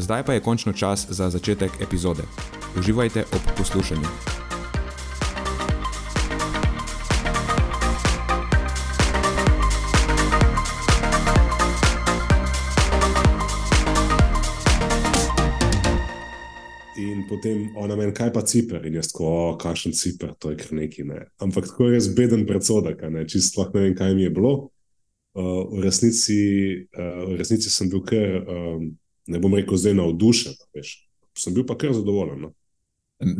Zdaj pa je končno čas za začetek epizode. Uživajte ob poslušanju. Potem ona meni, kaj pa Cipr, in jaz, ko kažem Cipr, to je kar neki. Ne. Ampak tako je res beden predsodek, čisto ne vem, kaj mi je bilo. Uh, v, resnici, uh, v resnici sem bil kar. Um, ne bom rekel, zdaj navdušen. Veš. Sem bil pa kar zadovoljen. No.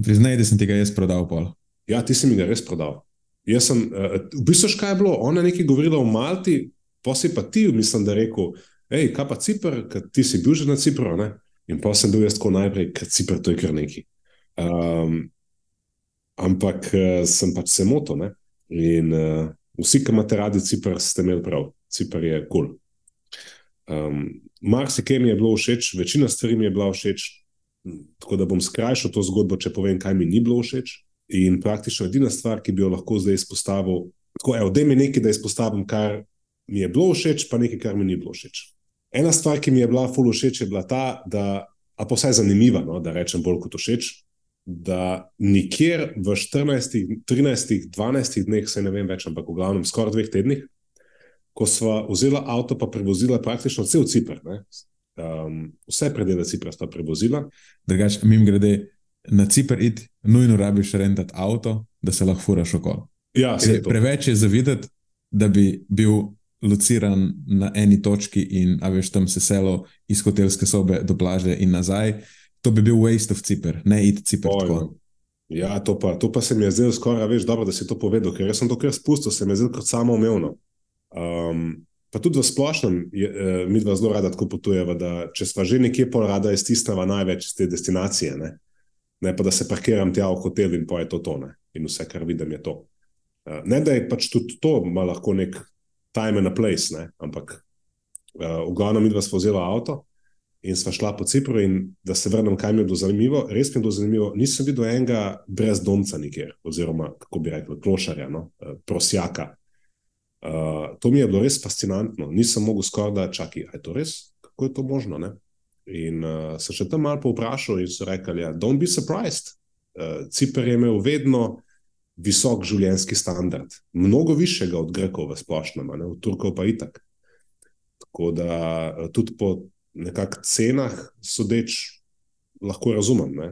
Priznaj, da sem ti ga jaz prodal. Pol. Ja, ti si mi ga res prodal. Jaz sem, uh, v bistvu, kaj je bilo? Ona je nekaj govorila o Malti, pa si pa ti, mislim, da rekel, hej, kaj pa Cipr, ker ti si bil že na Cipru. Ne? In pa sem bil jaz tako najprej, ker Cipr to je kar neki. Um, ampak uh, sem pač se motil. In uh, vsi, ki imate radi Cipr, ste imeli prav. Cipr je kul. Cool. Um, marsikaj mi je bilo všeč, večina stvari mi je bila všeč, tako da bom skrajšal to zgodbo, če povem, kaj mi ni bilo všeč. In praktično edina stvar, ki bi jo lahko zdaj izpostavil, tako je, da mi nekaj, da izpostavim, kar mi je bilo všeč, pa nekaj, kar mi ni bilo všeč. Ena stvar, ki mi je bila fully všeč, je bila ta, da, a pa vsaj zanimiva, no, da rečem bolj kot všeč. Da nikjer v 14, 13, 12 dneh, se ne vem več, ampak v glavnem skoraj dveh tednih, ko smo vzeli avto, pa prevozili praktično cel Cipr. Um, vse predele Cipra sta prevozila. Drugač, mim grede na Cipr, id, nujno rabiš rentati avto, da se lahko furaš okoli. Ja, je preveč je zavideti, da bi bil lociran na eni točki in veš, tam se selo iz hotelske sobe do plaže in nazaj. To bi bil waste of Cipr, ne id Cipr. Ja, to pa, to pa se mi je zdelo skoraj več dobro, da si to povedal, ker sem to kar spustil, se mi je zdelo kot samo umevno. Um, pa tudi v splošnem, je, uh, mi dva zelo rada tako potujemo, da če smo že nekje pol rada, iztisnemo največ iz te destinacije. Ne? ne pa da se parkiram tja v hotel in poje to tone. In vse, kar vidim, je to. Uh, ne da je pač tudi to, lahko nek time and a place, ne? ampak uh, v glavnem, mi dva smo vzeli avto. In sva šla po Cipru, in da se vrnem, kaj mi je bilo zanimivo. Res mi je bilo zanimivo, nisem videl enega brezdomca nikjer, oziroma kako bi rekel, klošarja, no? prosjaka. Uh, to mi je bilo res fascinantno. Nisem mogel skoraj da čakati, ali je to res, kako je to možno. Ne? In uh, se še tam malo povprašal, in so rekli: ja, Don't be surprised. Uh, Cipr je imel vedno visok življenjski standard, mnogo višjega od Grekov v splošnem, ne? od Turkov pa itak. Tako da uh, tudi po nekakšnih cenah, sodeč, lahko razumem. Ne?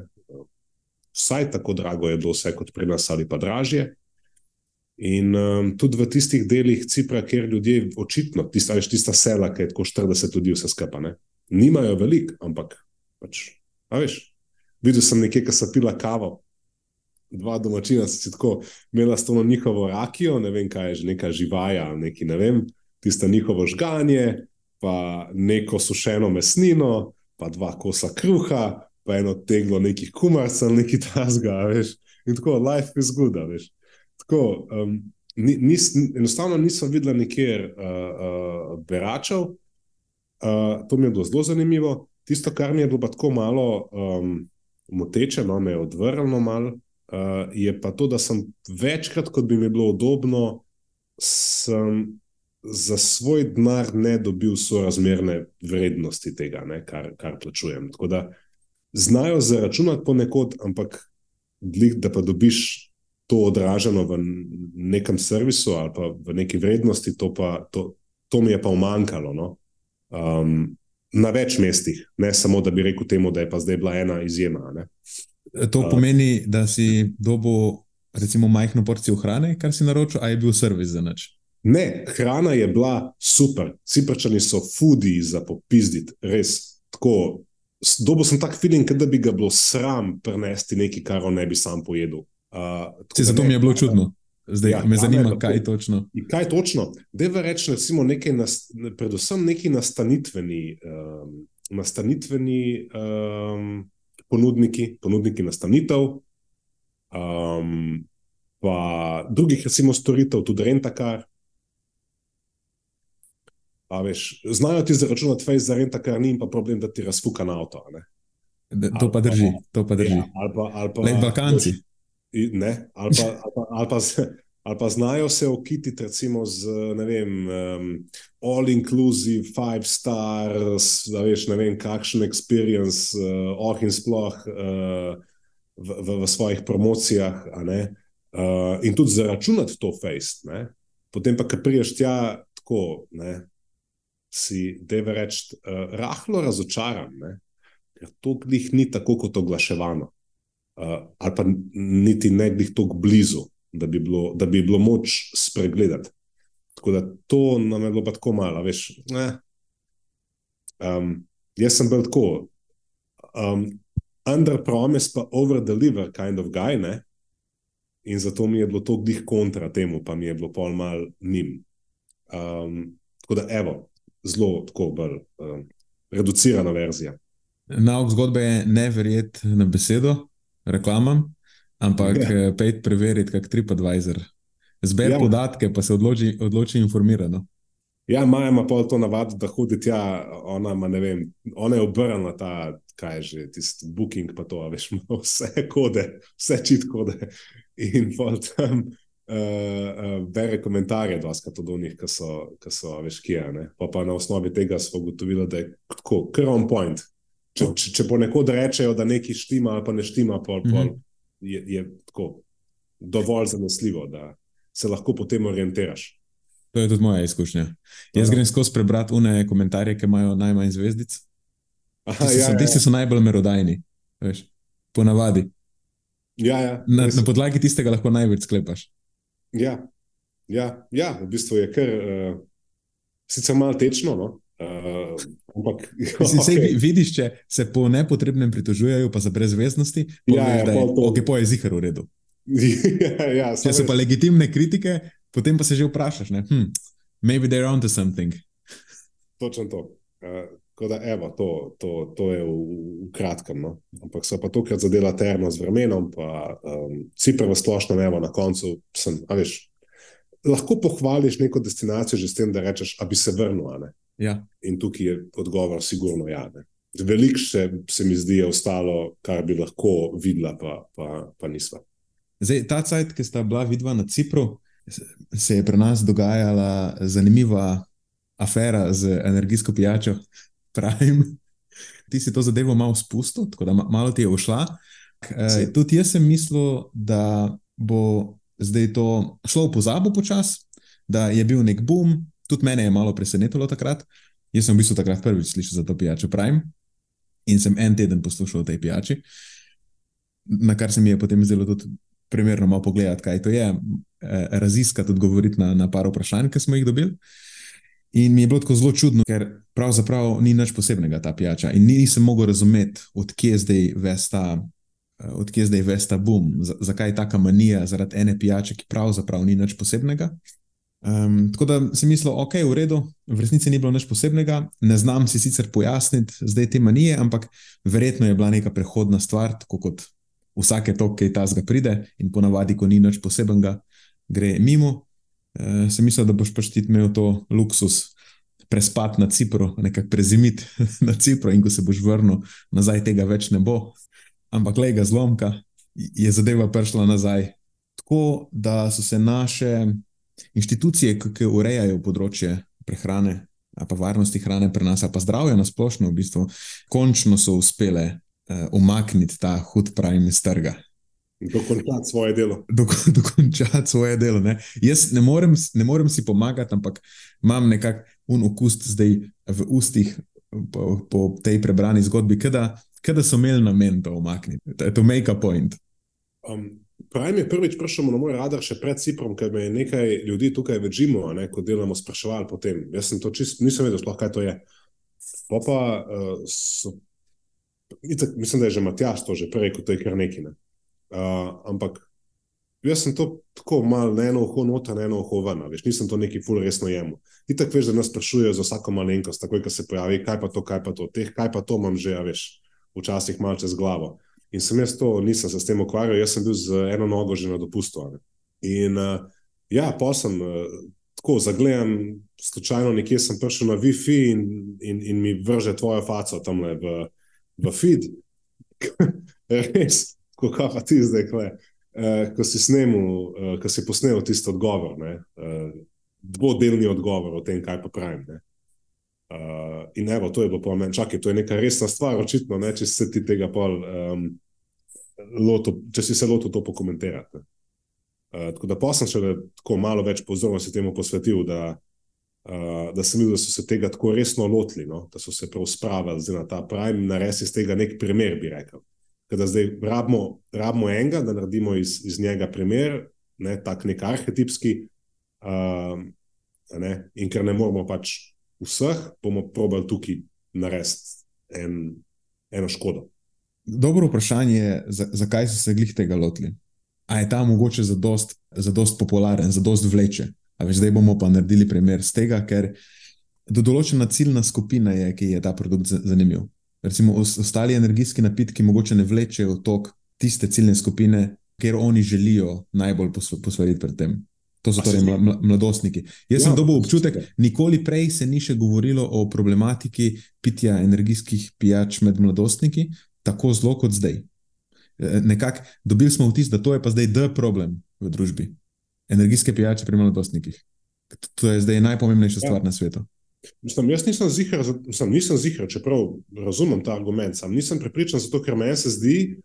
Vsaj tako drago je bilo vse kot pri nas, ali pa dražje. In um, tudi v tistih delih Cipra, kjer ljudje očitno, tista, veš, tista sela, ki je tako 40 ljudi, vse skupaj, nimajo veliko, ampak pač, veš, videl sem nekje, ki so pila kavo, dva domačina so si tako imela s to njihovo rakijo, ne vem, kaj je že neka živaja, neki, ne vem, tisto njihovo žganje, pa neko sušeno mesnino, pa dva kosa kruha, pa eno teglo nekih kumarcev, neki tasga, veš, in tako, life is good, veš. Tako, um, nis, enostavno nisem videl nikjer uh, uh, beračev. Uh, to mi je bilo zelo zanimivo. Tisto, kar mi je bilo tako malo um, moteče, no, me je odvrnilo malo, uh, je pa to, da sem večkrat, kot bi mi bilo udobno, za svoj denar ne dobil sorazmerne vrednosti tega, ne, kar, kar plačujem. Tako da znajo zaračunati ponekod, ampak da pa dobiš to odraženo v nekem servisu ali pa v neki vrednosti, to, pa, to, to mi je pa umankalo. No? Um, na več mestih, ne samo da bi rekel temu, da je pa zdaj bila ena izjema. Ne? To pomeni, da si dobil, recimo, majhno porcijo hrane, kar si naročil, a je bil servis za noč. Ne, hrana je bila super, ciprčani so fudi za popizditi, res tako. Dobil sem tak feeling, da bi ga bilo sram prenesti nekaj, kar ne bi sam pojedel. Uh, zato ne, mi je bilo čudno. Zdaj ja, me zanima, je, kaj je točno. Kaj je točno? Deva reči, recimo, nekaj nas, predvsem neki nastanitveni, um, nastanitveni um, ponudniki, ponudniki nastanitev, um, pa drugih, recimo, storitev, tudi rentakar. A veš, znajo ti zaračunati fejs za rentakar, ni pa problem, da ti razfuka na avto. Da, to pa drži, to pa drži. Ja, ali pa, ali pa, Le Balkanci. Ne, ali, pa, ali, pa, ali, pa, ali pa znajo se okititi, recimo, z vem, um, all-inclusive, five stars, da veš, ne vem, kakšen experience, uh, oh in sploh uh, v, v, v svojih promocijah. Uh, in tudi zaračunati to. Ne? Potem pa, ki priješ tja, tako ne, si, da je reči, uh, rahlo razočaran, ne? ker to glih ni tako kot oglaševano ali pa niti ne bi tako blizu, da bi, bilo, da bi bilo moč spregledati. Tako da to nam je bilo pa tako malo, veš. Um, jaz sem bil tako, um, under promise, pa over deliver, kind of guy. Ne? In zato mi je bilo to glih kontra temu, pa mi je bilo pol mal njim. Um, tako da, evo, zelo tako bolj um, reducirana verzija. Nauk zgodbe je neverjetno na besedo reklamam, ampak ja. Eh, pej preveriti, kak TripAdvisor. Zberi ja. podatke, pa se odloči, odloči informirano. Ja, Maja ima pa to navado, da hodi tja, ona, ma, vem, ona je obrnjena ta, kaj je že, tisti booking, pa to, veš, vse kode, vse čit kode. In tam uh, uh, bere komentarje, doskrat od onih, ki so, ki so, veš, kje. Pa, pa na osnovi tega smo ugotovili, da je tako, kar on point, če, če, če ponekod rečejo, da nekaj štima ali pa ne štima, pol, pol, mm -hmm. je, je tako dovolj zanesljivo, da se lahko potem orientiraš. To je tudi moja izkušnja. Jaz grem skozi prebrati une komentarje, ki imajo najmanj zvezdic. Aha, tisti, ja, so, ja, tisti ja. so najbolj merodajni, veš, ponavadi. Ja, ja, na, na podlagi tistega lahko največ sklepaš. Ja, ja, ja v bistvu je kar uh, sicer malo tečno. No? Uh, ampak, Mislim, okay. Vidiš, če se po nepotrebnem pritožujejo, pa za brezveznosti, ja, ja, da je to okay, po jezikar v redu. ja, ja, če so pa legitimne kritike, potem pa se že vprašaš, hm, maybe they're onto something. Točno to. Uh, da, evo, to, to, to je v, v kratkem. No? Ampak so pa tokrat zadela termo z vremenom, pa um, Cipr v splošnem, evo, na koncu sem, veš, lahko pohvališ neko destinacijo že s tem, da rečeš, da bi se vrnil. Ja. In tukaj je odgovor, sigurno, ja. Veliko še se mi zdi, je ostalo, kar bi lahko videla, pa, pa, pa nisva. Zdaj, ta cajt, ki sta bila vidva na Cipru, se je pri nas dogajala zanimiva afera z energijsko pijačo. Pravim, ti si to zadevo malo spustil, tako da malo ti je ušla. E, tudi jaz sem mislil, da bo zdaj to šlo v pozabo počasi, da je bil nek boom, tudi mene je malo presenetilo takrat. Jaz sem v bistvu takrat prvič slišal za to pijačo Prime in sem en teden poslušal o tej pijači, na kar se mi je potem zdelo tudi primerno malo pogledati, kaj to je, eh, raziskati, odgovoriti na, na par vprašanj, ki smo jih dobili. In mi je bilo tako zelo čudno, ker pravzaprav ni nič posebnega ta pijača. In nisem mogel razumeti, odkje zdaj vesta. Eh, odkje zdaj vesta boom, zakaj je taka manija zaradi ene pijače, ki pravzaprav ni nič posebnega. Um, tako da sem mislil, ok, v redu, v resnici ni bilo nič posebnega, ne znam si sicer pojasniti zdaj te manije, ampak verjetno je bila neka prehodna stvar, tako kot vsake to, ki ta zga pride in ponavadi, ko ni nič posebenega, gre mimo. Uh, sem mislil, da boš pač ti imel to luksus. Prespati na Cipru, nekako prezimiti na Cipru, in ko se boš vrnil nazaj, tega več ne bo. Ampak, le ga zlomka, je zadeva prišla nazaj. Tako da so se naše inštitucije, ki urejajo področje prehrane, pa varnosti hrane pri nas, pa zdravje na splošno, v bistvu, končno so uspele uh, umakniti ta hud prime iz trga. Dokončati svoje delo. Dokončati svoje delo. Ne? Jaz ne morem, ne morem si pomagati, ampak imam nekakšen okus zdaj v ustih po, po tej prebrani zgodbi, da so imeli namen to omakniti, to make a point. Um, Prime je prvič prišel na moj radar še pred Ciprom, ker me je nekaj ljudi tukaj v Džimu, ko delamo, spraševali po tem. Jaz sem to čist, nisem vedel, sploh, kaj to je. Pa pa uh, so, itak, mislim, da je že Matjaš to že prej, kot je kar neki. Ne? Uh, ampak jaz sem to tako malo na eno uho noter, na eno uho ven, veš, nisem to neki ful resno jemo. Itak veš, da nas sprašujejo za vsako malenkost, takoj, ko se pojavi, kaj pa to, kaj pa to, teh, kaj pa to imam že, veš, včasih malce z glavo. In sem jaz to, nisem se s tem ukvarjal, jaz sem bil z eno nogo že na dopustu. Ne? In uh, ja, pa sem uh, tako zagledal, slučajno nekje sem prišel na Wi-Fi in, in, in mi vrže tvojo faco tam le v, v feed. Res, kako pa ti zdaj, kle, uh, ko si snimil, uh, ko si posnel tisti odgovor, uh, dvodelni odgovor o tem, kaj pa pravim. Ne? Uh, in evo, to je bilo po meni, čakaj, to je neka resna stvar, očitno, ne, če se ti tega pol, um, loto, če si se lotil to pokomentirati. Uh, tako da pa sem še tako malo več pozornosti temu posvetil, da, uh, da sem videl, da so se tega tako resno lotili, no, da so se prav spravili na ta prime, narediti iz tega nek primer, bi rekel. Da zdaj rabimo, rabimo enega, da naredimo iz, iz njega primer, ne, tak nek arhetipski, uh, ne, in ker ne moramo pač vseh, bomo probali tukaj narediti en, eno škodo. Dobro vprašanje je, zakaj so se glih tega lotili. A je ta mogoče za dost, za dost popularen, za dost vleče? Veš, zdaj bomo pa naredili primer z tega, ker do določena ciljna skupina je, ki je ta produkt zanimiv. Recimo, ostali energijski napitki mogoče ne vlečejo tok tiste ciljne skupine, ker oni želijo najbolj posvariti pred tem. To so torej mladostniki. Jaz ja, sem dobil občutek, nikoli prej se ni še govorilo o problematiki pitja energijskih pijač med mladostniki tako zelo kot zdaj. E, nekako dobili smo vtis, da to je pa zdaj D problem v družbi. Energijske pijače pri mladostnikih. To je zdaj najpomembnejša stvar ja. na svetu. Mislim, jaz nisem zihar, nisem zihar, čeprav razumem ta argument. Sam nisem prepričan, zato ker meni se zdi,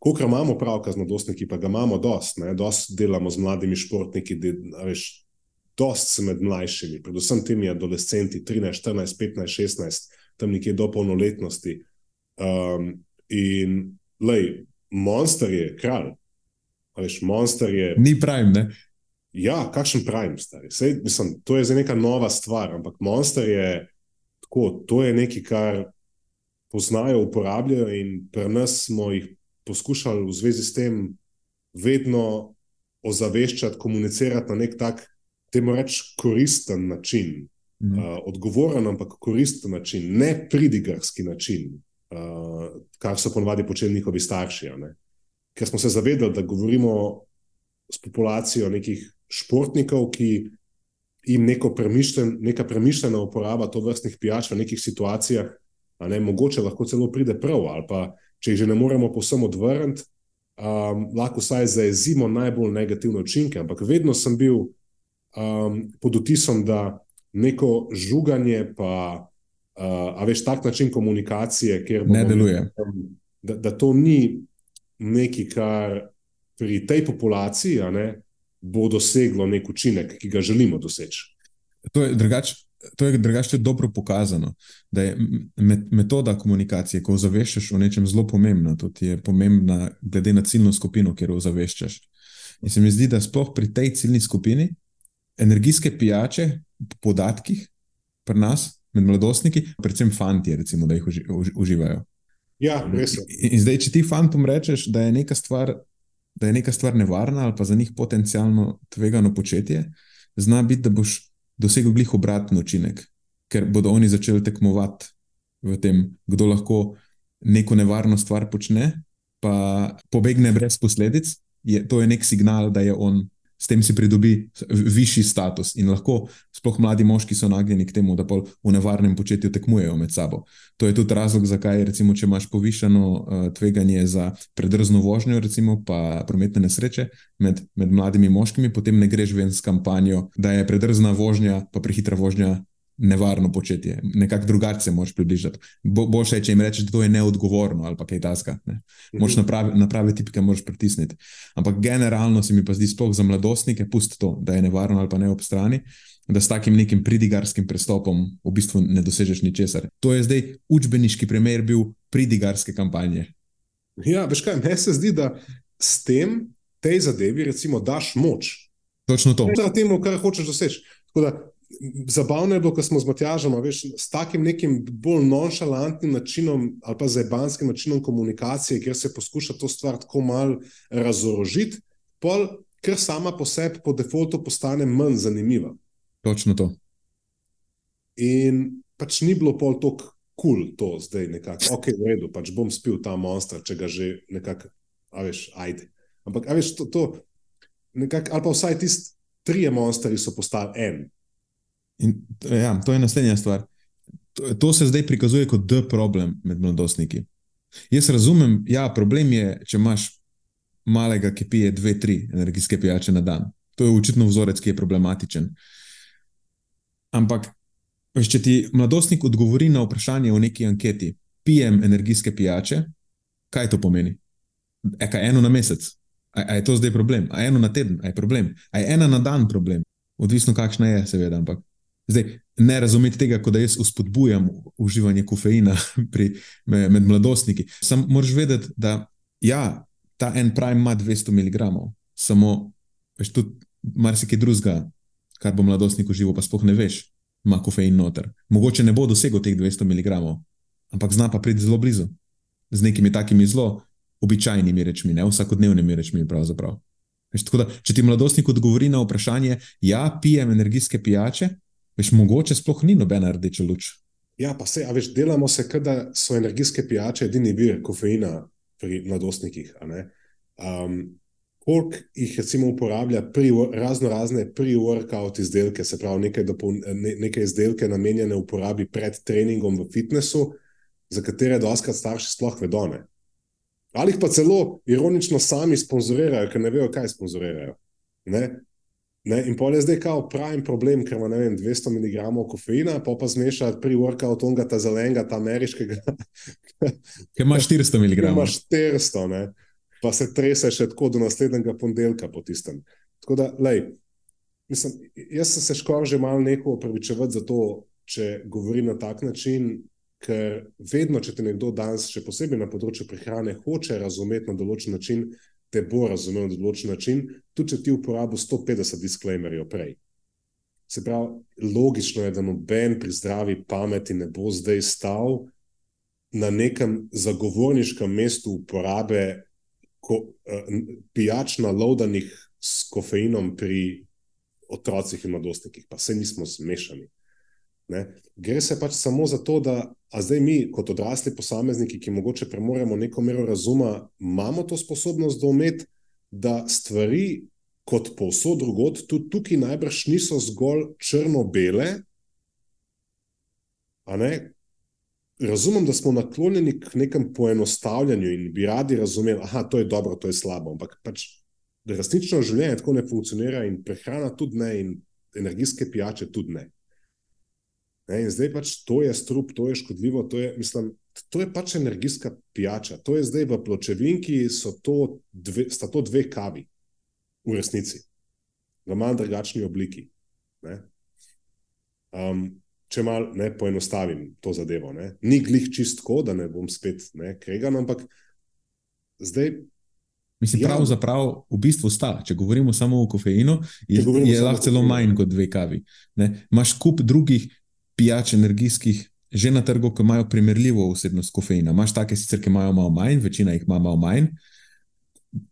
koliko imamo pravka z mladostniki, pa ga imamo dost, ne? dost delamo z mladimi športniki, da veš, dost se med mlajšimi, predvsem temi adolescenti, 13, 14, 15, 16, tam nekje do polnoletnosti. Um, in, lej, monster je kralj. Veš, monster je. Ni prime, ne? Ja, kakšen prime, stari. Sej, mislim, to je za neka nova stvar, ampak monster je tako, to je nekaj, kar poznajo, uporabljajo in pri nas smo jih poskušali v zvezi s tem vedno ozaveščati, komunicirati na nek tak, temu reč, koristen način. Mm. Uh, odgovoren, ampak koristen način, ne pridigarski način, uh, kar so ponovadi počeli njihovi starši. Ker smo se zavedali, da govorimo s populacijo nekih športnikov, ki jim premišljen, neka premišljena uporaba to vrstnih pijač v nekih situacijah, ne, mogoče lahko celo pride prav, ali pa če jih že ne moremo povsem odvrniti, um, lahko vsaj zaezimo najbolj negativne učinke. Ampak vedno sem bil um, pod vtisom, da neko žuganje, pa uh, veš, tak način komunikacije, ker ne deluje. Da, da to ni nekaj, kar pri tej populaciji ne, bo doseglo nek učinek, ki ga želimo doseči. To je drugače to je drugače dobro pokazano, da je metoda komunikacije, ko ozaveščaš o nečem, zelo pomembna. To je pomembna, glede na ciljno skupino, kjer ozaveščaš. In se mi zdi, da sploh pri tej ciljni skupini energijske pijače, po podatkih, pri nas, med mladostniki, predvsem fanti, recimo, da jih uži, uži, uživajo. Ja, res je. In zdaj, če ti fantom rečeš, da je neka stvar. Da je neka stvar nevarna, ali pa za njih potencialno tvegano početje, zna biti, da boš dosegel glih obratni učinek, ker bodo oni začeli tekmovati v tem, kdo lahko neko nevarno stvar počne, pa pobegne brez posledic. Je, to je nek signal, da je on s tem si pridobi višji status in lahko, sploh mladi moški, so nagnjeni k temu, da pol v nevarnem početju tekmujejo med sabo. To je tudi razlog, zakaj, recimo, če imaš povišeno uh, tveganje za predrzno vožnjo, recimo, pa prometne nesreče med, med mladimi moškimi, potem ne greš ven s kampanjo, da je predrzna vožnja, pa prehitra vožnja nevarno početje, nekako drugače se moraš približati. Bo, boš reče, če jim rečeš, da to je neodgovorno ali pa kaj taska. Ne. Moš Mhm. napravi, napravi tipke, moraš pritisniti. Ampak generalno se mi pa zdi, sploh za mladostnike, pusti to, da je nevarno ali pa ne ob strani. Da s takim nekim pridigarskim pristopom v bistvu ne dosežeš ničesar. To je zdaj učbeniški primer bil pridigarske kampanje. Ja, veš kaj, meni se zdi, da s tem tej zadevi, recimo, daš moč. Točno to. Temu, kar hočeš doseči. Tako da, Zabavno je bilo, ko smo z Matjažem, a veš, s takim nekim bolj nonšalantnim načinom ali pa zebanskim načinom komunikacije, kjer se poskuša to stvar tako mal razorožiti, pol, ker sama po sebi po defaultu postane manj zanimiva. Točno to. In pač ni bilo pol tako kul cool to zdaj nekako. Ok, v redu, pač bom spil ta monster, če ga že nekako, a veš, ajde. Ampak, a veš, to, to nekako, ali pa vsaj tisti trije monstri so postali en. In, ja, to je naslednja stvar. To, to se zdaj prikazuje kot D problem med mladostniki. Jaz razumem, ja, problem je, če imaš malega, ki pije dve, tri energijske pijače na dan. To je očitno vzorec, ki je problematičen. Ampak, veš, če ti mladostnik odgovori na vprašanje v neki anketi, pijem energijske pijače, kaj to pomeni? E, kaj eno na mesec? A, a je to zdaj problem? A eno na teden? A je problem? A je ena na dan problem? Odvisno, kakšna je, seveda. Ampak zdaj ne razumeti tega, kot da jaz uspodbujam uživanje kofeina pri, med, mladostniki. Sam moraš vedeti, da ja, ta en prime ima 200 mg, samo veš tudi marsikaj drugega, kar bo mladostnik užival, pa sploh ne veš, ima kofein noter. Mogoče ne bo dosegel teh 200 mg, ampak zna pa priti zelo blizu. Z nekimi takimi zelo običajnimi rečmi, ne vsakodnevnimi rečmi. Veš, da, če ti mladostnik odgovori na vprašanje, ja, pijem energijske pijače, veš, mogoče sploh ni nobena rdeča luč. Ja, pa se, a veš, delamo se, da so energijske pijače edini vir kofeina pri mladostnikih. Um, Koliko jih recimo uporablja pri razno razne pre-workout izdelke, se pravi neke, dopol, ne, neke izdelke namenjene uporabi pred treningom v fitnessu, za katere doskrat starši sploh vedo ne. Ali jih pa celo ironično sami sponzorirajo, ker ne vejo, kaj sponzorirajo. Ne? Ne? In pol je zdaj kao pravi problem, ker ima vem, 200 mg kofeina, pa pa zmeša pre-workout onga ta zelenega, ta ameriškega. Ker ima 400 mg. Ima 400, ne? pa se trese še tako do naslednjega ponedeljka po tistem. Tako da, lej, mislim, jaz sem se skoraj že malo neko opravičevati za to, če govorim na tak način, ker vedno, če te nekdo danes, še posebej na področju prehrane, hoče razumeti na določen način, te bo razumel na določen način, tudi če ti uporabi 150 disclaimerjev prej. Se pravi, logično je, da noben pri zdravi pameti ne bo zdaj stal na nekem zagovorniškem mestu uporabe ko, uh, pijač nalodanih s kofeinom pri otrocih in mladostnikih, pa se nismo zmešani. Ne? Gre se pač samo za to, da zdaj mi, kot odrasli posamezniki, ki mogoče premoremo neko mero razuma, imamo to sposobnost doumeti, da stvari, kot povsod drugot, tudi tukaj najbrž niso zgolj črno-bele. Razumem, da smo naklonjeni k nekem poenostavljanju in bi radi razumeli, da to je dobro, to je slabo. Ampak pač resnično življenje tako ne funkcionira, in prehrana tudi ne, in energijske pijače tudi ne. Ne. In zdaj pač to je strup, to je škodljivo, to je, mislim, to je pač energijska pijača. To je zdaj v pločevinki, to dve, sta to dve kavi, v resnici, v manj drugačni obliki. Um, če malo ne poenostavim to zadevo. Ne. Ni glih čistko, da ne bom spet ne, kregan, ampak zdaj. Mislim, ja, pravzaprav v bistvu sta. Če govorimo samo o kofeinu, je, je lahko celo manj kot dve kavi. Ne. Maš kup drugih pijač energijskih. Že na trgu, ki imajo primerljivo vsebnost kofeina. Imáš take, sicer, ki imajo malo manj, večina jih ima malo manj.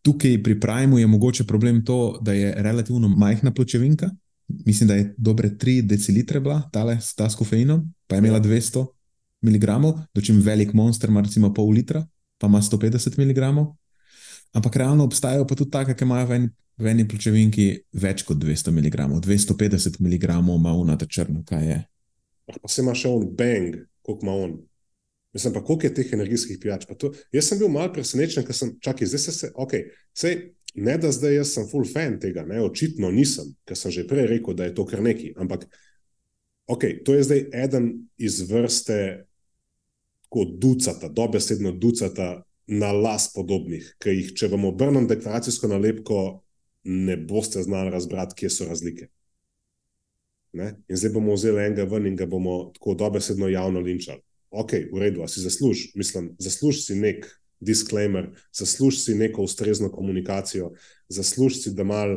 Tukaj pri Primu je mogoče problem to, da je relativno majhna pločevinka, mislim, da je dobre 3 decilitre bila tale, ta s kofeinom, pa je imela 200 mg, dočim velik monster ima recimo pol litra, pa ima 150 mg. Ampak realno obstajajo pa tudi take, ki imajo v eni, v eni pločevinki več kot 200 mg, 250 mg ima unata črna, kaj je. Pa se ima še on bang, koliko ima on. Mislim pa, koliko je teh energijskih pijač. To, jaz sem bil mal presenečen, ker sem, čakaj, zdaj se, se ok, sej, Ne, da zdaj jaz sem full fan tega, ne, očitno nisem, ker sem že prej rekel, da je to kar neki. Ampak Okay, to je zdaj eden iz vrste tako ducata, dobesedno ducata na las podobnih, ki jih, če vam obrnem deklaracijsko nalepko, ne boste znali razbrati, kje so razlike. Ne? In zdaj bomo vzeli enega ven in ga bomo tako dobesedno javno linčali. Ok, v redu, si zasluž, mislim, zasluž si nek disclaimer, zasluž si neko ustrezno komunikacijo, zasluž si, da mal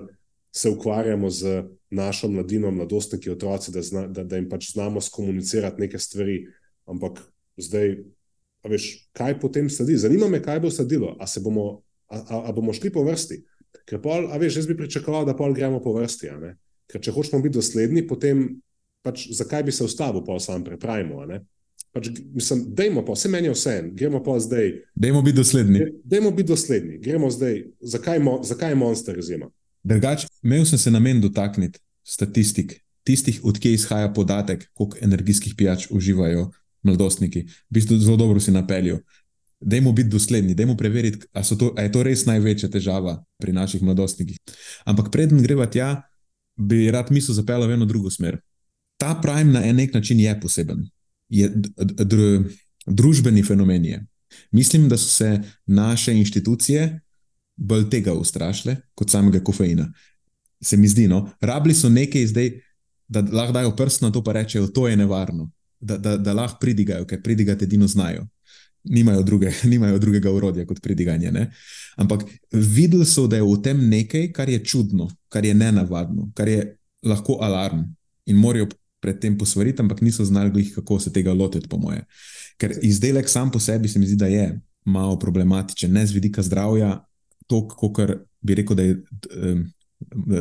se ukvarjamo z našo mladino, mladostniki, otroci, da, zna, da, da jim pač znamo skomunicirati neke stvari. Ampak zdaj, veš, kaj potem sledi? Zanima me, kaj bo sledilo. A, bomo, a, a, a bomo šli po vrsti? Ker pol, a veš, jaz bi pričakoval, da pol gremo po vrsti. Ker če hočemo biti dosledni, potem pač zakaj bi se ustavil, pa sam prepravimo. Pač, mislim, dajmo pa, vse meni je vse, gremo pa zdaj. Dajmo biti dosledni. Dajmo biti dosledni, gremo zdaj. Zakaj, mo, zakaj je monster izjema? Drugač, imel sem se namen dotakniti statistik, tistih, odkje izhaja podatek, koliko energijskih pijač uživajo mladostniki. V bistvu zelo dobro si napeljal. Dajmo biti dosledni, dajmo preveriti, ali je to res največja težava pri naših mladostnikih. Ampak preden greva tja, bi rad misel zapeljal v eno drugo smer. Ta prime na nek način je poseben, je dr družbeni fenomen. Je. Mislim, da so se naše inštitucije bolj tega ustrašile kot samega kofeina. Se mi zdi, no, rabili so nekaj zdaj, da lahko dajo prst na to, pa rečejo, to je nevarno, da, da, da lahko pridigajo, ker pridigati edino znajo nimajo, druge, nimajo drugega urodja kot pridiganje. Ne? Ampak videli so, da je v tem nekaj, kar je čudno, kar je nenavadno, kar je lahko alarm in morajo pred tem posvariti, ampak niso znali, kako se tega lotiti, po moje. Ker izdelek sam po sebi se mi zdi, da je malo problematičen, ne z vidika zdravja, to, kar bi rekel, da je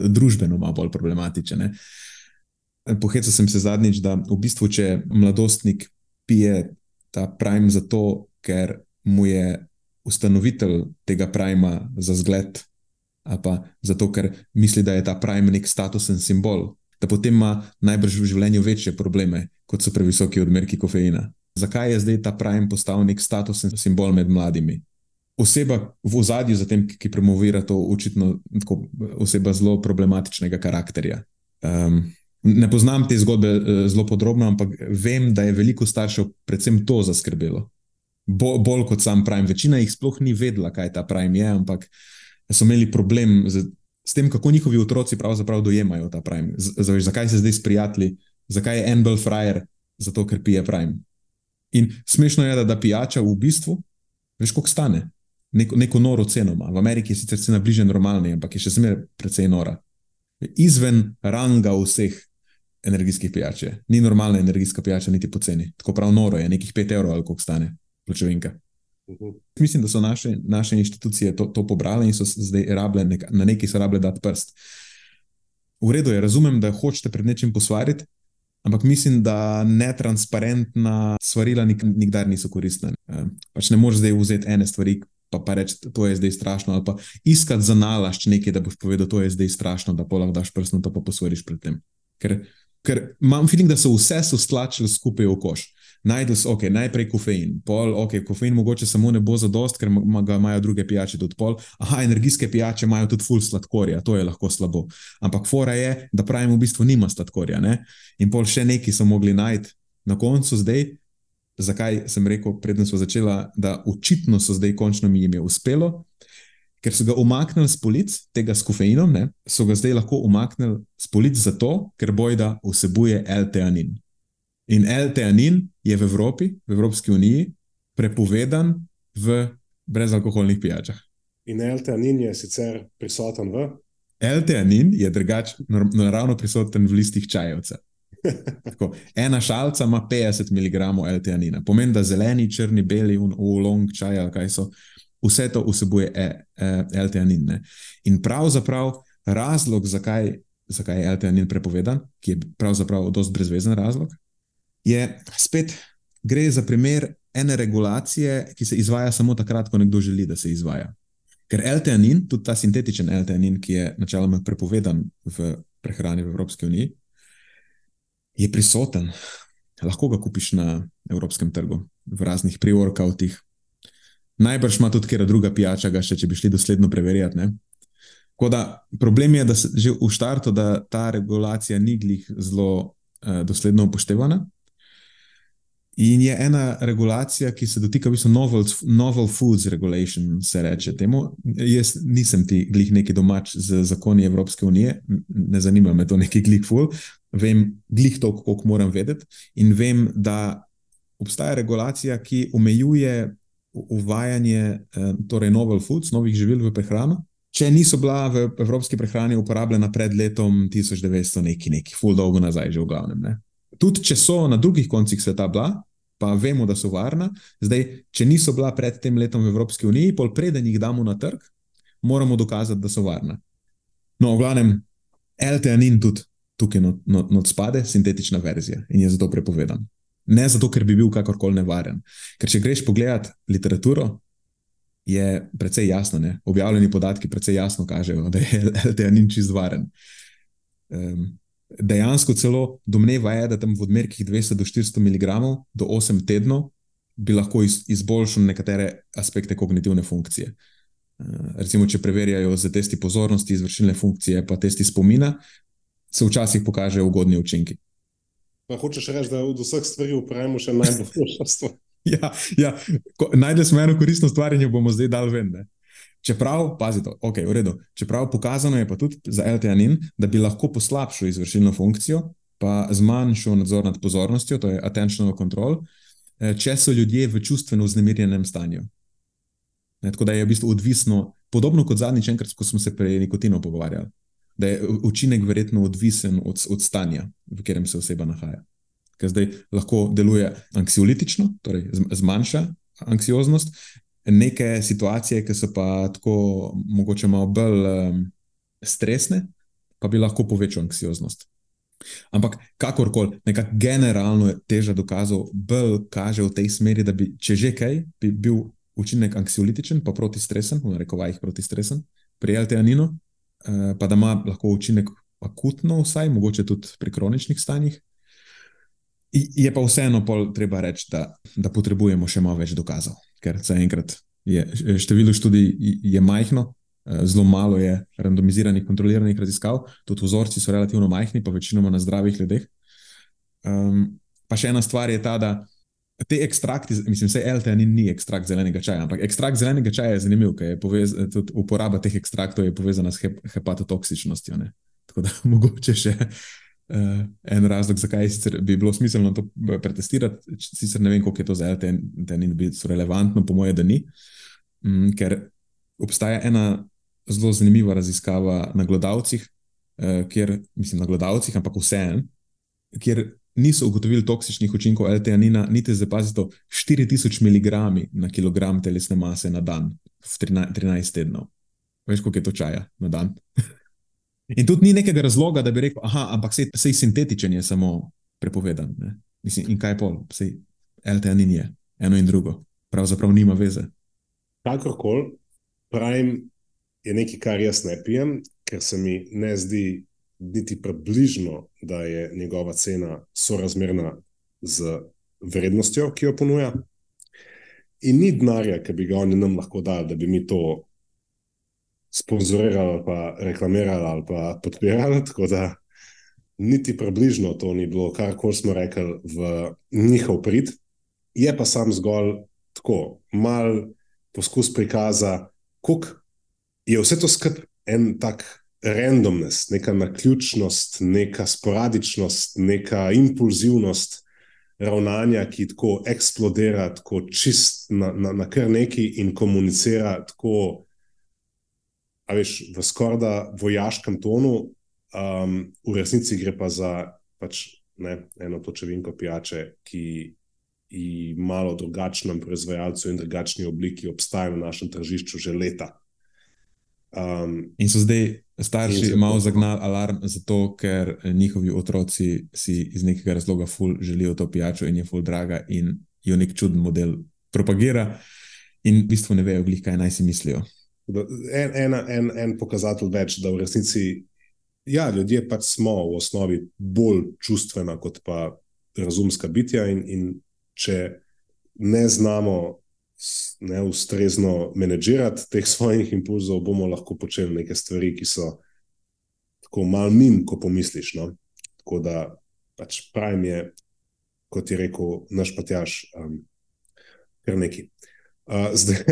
družbeno malo bolj problematičen. Pohecel sem se zadnjič, da v bistvu, če mladostnik pije ta prime zato, ker mu je ustanovitelj tega prima za zgled, pa zato, ker misli, da je ta prime nek statusen simbol, da potem ima najbrž v življenju večje probleme, kot so previsoki odmerki kofeina. Zakaj je zdaj ta prime postal nek statusen simbol med mladimi? Oseba v ozadju za tem, ki promovira to, očitno oseba zelo problematičnega karakterja. Um, Ne poznam te zgodbe uh, zelo podrobno, ampak vem, da je veliko staršev predvsem to zaskrbelo bo, bolj kot sam Prime. Večina jih sploh ni vedela, kaj ta Prime je, ampak so imeli problem z, z tem, kako njihovi otroci pravzaprav dojemajo ta Prime. Z, z, zakaj se zdaj sprijatelji, zakaj je en bel frajer, zato ker pije Prime. In smešno je, da, da pijača v bistvu, veš, koliko stane. Neko, neko noro ceno ima. V Ameriki je sicer cena bliže normalni, ampak je še zmeraj precej nora. Izven ranga vseh energijskih pijač. Ni normalna energijska pijača, niti poceni. Tako prav noro je, nekih 5 evrov ali koliko stane pločevinka. Uh -huh. Mislim, da so naše, naše inštitucije to, to pobrale in so zdaj rabile, nek, na neki so rabile dati prst. V redu je, razumem, da hočete pred nečim posvariti, ampak mislim, da netransparentna svarila nik, nikdar niso koristna. E, pač ne moreš zdaj vzeti ene stvari. Pa, pa reči, da je zdaj strašno, ali pa iskati za nalašč nekaj, da boš povedal, da je zdaj strašno, da polah daš prst, pa posvoriš pred tem. Ker, ker imam feeling, da so vse so stlačili skupaj v koš najdel si, ok, najprej kofein, pol, ok, kofein mogoče samo ne bo za dost, ker ga imajo druge pijače tudi pol. Aha, energijske pijače imajo tudi full sladkorja, to je lahko slabo. Ampak fora je, da pravim, v bistvu nima sladkorja. Ne? In pol še neki so mogli najti na koncu zdaj. Zakaj sem rekel, predtem smo začeli, da očitno so zdaj končno mi jim je uspelo, ker so ga umaknili z polic, tega s kofeinom, ne? so ga zdaj lahko umaknili z polic zato, ker bojda vsebuje L-teanin. In L-teanin je v Evropi, v Evropski uniji, prepovedan v brezalkoholnih pijačah. In L-teanin je sicer prisoten v? L-teanin je drugač naravno prisoten v listih čajevca. Tako, ena šalca ima 50 mg L-teanina, pomeni, da zeleni, črni, beli, ulong, čaj ali kaj so, vse to vsebuje e, e, L-teanin. In pravzaprav razlog, zakaj, zakaj je L-teanin prepovedan, ki je pravzaprav dosti brezvezen razlog, je spet gre za primer ene regulacije, ki se izvaja samo takrat, ko nekdo želi, da se izvaja. Ker L-teanin, tudi ta sintetičen L-teanin, ki je načeloma prepovedan v prehrani v Evropski uniji, je prisoten. Lahko ga kupiš na evropskem trgu, v raznih pre-workoutih. Najbrž ima tudi kera druga pijača, še če bi šli dosledno preverjati. Da, problem je, da že v štartu, da ta regulacija ni glih zelo uh, dosledno upoštevana. In je ena regulacija, ki se dotika v bistvu novel, novel Foods Regulation, se reče temu. Jaz nisem ti glih neki domač z zakoni Evropske unije, ne zanima me to neki glih ful, vem glih to, koliko moram vedeti. In vem, da obstaja regulacija, ki omejuje uvajanje eh, torej novel foods, novih živil v prehrano. Če niso bila v evropski prehrani uporabljena pred letom 1900, neki, neki, full dolgo nazaj, že v glavnem. Ne. Tudi če so na drugih koncih sveta bila, pa vemo, da so varna. Zdaj, če niso bila pred tem letom v Evropski uniji, pol preden jih damo na trg, moramo dokazati, da so varna. No, v glavnem, LTN tudi tukaj not, not, not spade, sintetična verzija in je zato prepovedan. Ne zato, ker bi bil kakorkoli nevaren. Ker če greš pogledat literaturo, je precej jasno, ne? objavljeni podatki precej jasno kažejo, da je LTN čist varen. Um, dejansko celo domneva je, da tam v odmerkih 200 do 400 mg do 8 tednov bi lahko iz, izboljšali nekatere aspekte kognitivne funkcije. Uh, recimo, če preverjajo za testi pozornosti, izvršilne funkcije, pa testi spomina, se včasih pokažejo ugodni učinki. Pa hočeš reči, da od vseh stvari upravimo še najboljšo stvar. ja, ja. najdemo smo eno koristno stvar in jo bomo zdaj dal ven. Ne? Čeprav, pazite, okay, v redu, čeprav pokazano je pa tudi za LTN, da bi lahko poslabšal izvršilno funkcijo, pa zmanjšal nadzor nad pozornostjo, to je attentional control, eh, če so ljudje v čustveno vznemirjenem stanju. Ne, tako da je v bistvu odvisno, podobno kot zadnjič, ko smo se pri nikotinu pogovarjali, da je učinek verjetno odvisen od, od stanja, v katerem se oseba nahaja. Ker zdaj lahko deluje anksiolitično, torej zmanjša anksioznost, neke situacije, ki so pa tako mogoče malo bolj um, stresne, pa bi lahko povečal anksioznost. Ampak kakorkoli, nekako generalno je teža dokazov, bolj kaže v tej smeri, da bi, če že kaj, bi bil učinek anksiolitičen, pa protistresen, v rekovajih protistresen, pri LTN-inu, uh, pa da ima lahko učinek akutno, vsaj mogoče tudi pri kroničnih stanjih. Je pa vseeno treba reči, da, da potrebujemo še malo več dokazov ker zaenkrat je število študij je majhno, eh, zelo malo je randomiziranih, kontroliranih raziskav, tudi vzorci so relativno majhni, pa večinoma na zdravih ljudeh. Um, pa še ena stvar je ta, da te ekstrakti, mislim, vse LTN ni, ekstrakt zelenega čaja, ampak ekstrakt zelenega čaja je zanimiv, ker je povez, tudi uporaba teh ekstraktov je povezana s hep, hepatotoksičnostjo. Ne? Tako da mogoče še. Uh, en razlog, zakaj bi bilo smiselno to eh, pretestirati, sicer ne vem, koliko je to za LTN, da ni bilo relevantno, po mojem, da ni. Um, ker obstaja ena zelo zanimiva raziskava na gledalcih, uh, kjer, mislim, na gledalcih, ampak vseeno, kjer niso ugotovili toksičnih učinkov LTN-ina, niti za pazito 4000 mg na kilogram telesne mase na dan, v 13, 13 tednov. Veš, koliko je to čaja na dan? In tudi ni nekega razloga, da bi rekel, aha, ampak sej, sej sintetičen je samo prepovedan. Mislim, in kaj pol, sej LTN je eno in drugo, pravzaprav nima veze. Kakorkoli, pravim, je nekaj, kar jaz ne pijem, ker se mi ne zdi niti približno, da je njegova cena sorazmerna z vrednostjo, ki jo ponuja. In ni denarja, ki bi ga oni nam lahko dali, da bi mi to sponzorirali, pa reklamirali ali pa podpirali. Tako da niti približno to ni bilo, kar smo rekli v njihov prid. Je pa sam zgolj tako, mal poskus prikaza, kako je vse to skup en tak. Randomness, neka naključnost, neka sporadičnost, neka impulzivnost ravnanja, ki tako eksplodira, tako čist na, na, na kar neki in komunicira tako veš, v skorda vojaškem tonu, um, v resnici gre pa za pač, ne, eno točevinko pijače, ki je malo drugačnem proizvajalcu in drugačni obliki obstaja na našem tržišču že leta. Um, in so zdaj starši malo zagnali alarm, zato ker njihovi otroci si iz nekega razloga ful želijo to pijačo in je ful draga in jo nek čuden model propagira, in v bistvu ne vejo, kaj naj si mislijo. En, en, en, en pokazatelj več, da v resnici ja, ljudje pač smo v osnovi bolj čustvena kot pa razumska bitja, in, in če ne znamo ne ustrezno menedžirati teh svojih impulzov, bomo lahko počeli neke stvari, ki so tako malo min, ko pomisliš. No? Tako da pač pravim je, kot je rekel naš patjaš, um, kar neki. Uh, zdaj,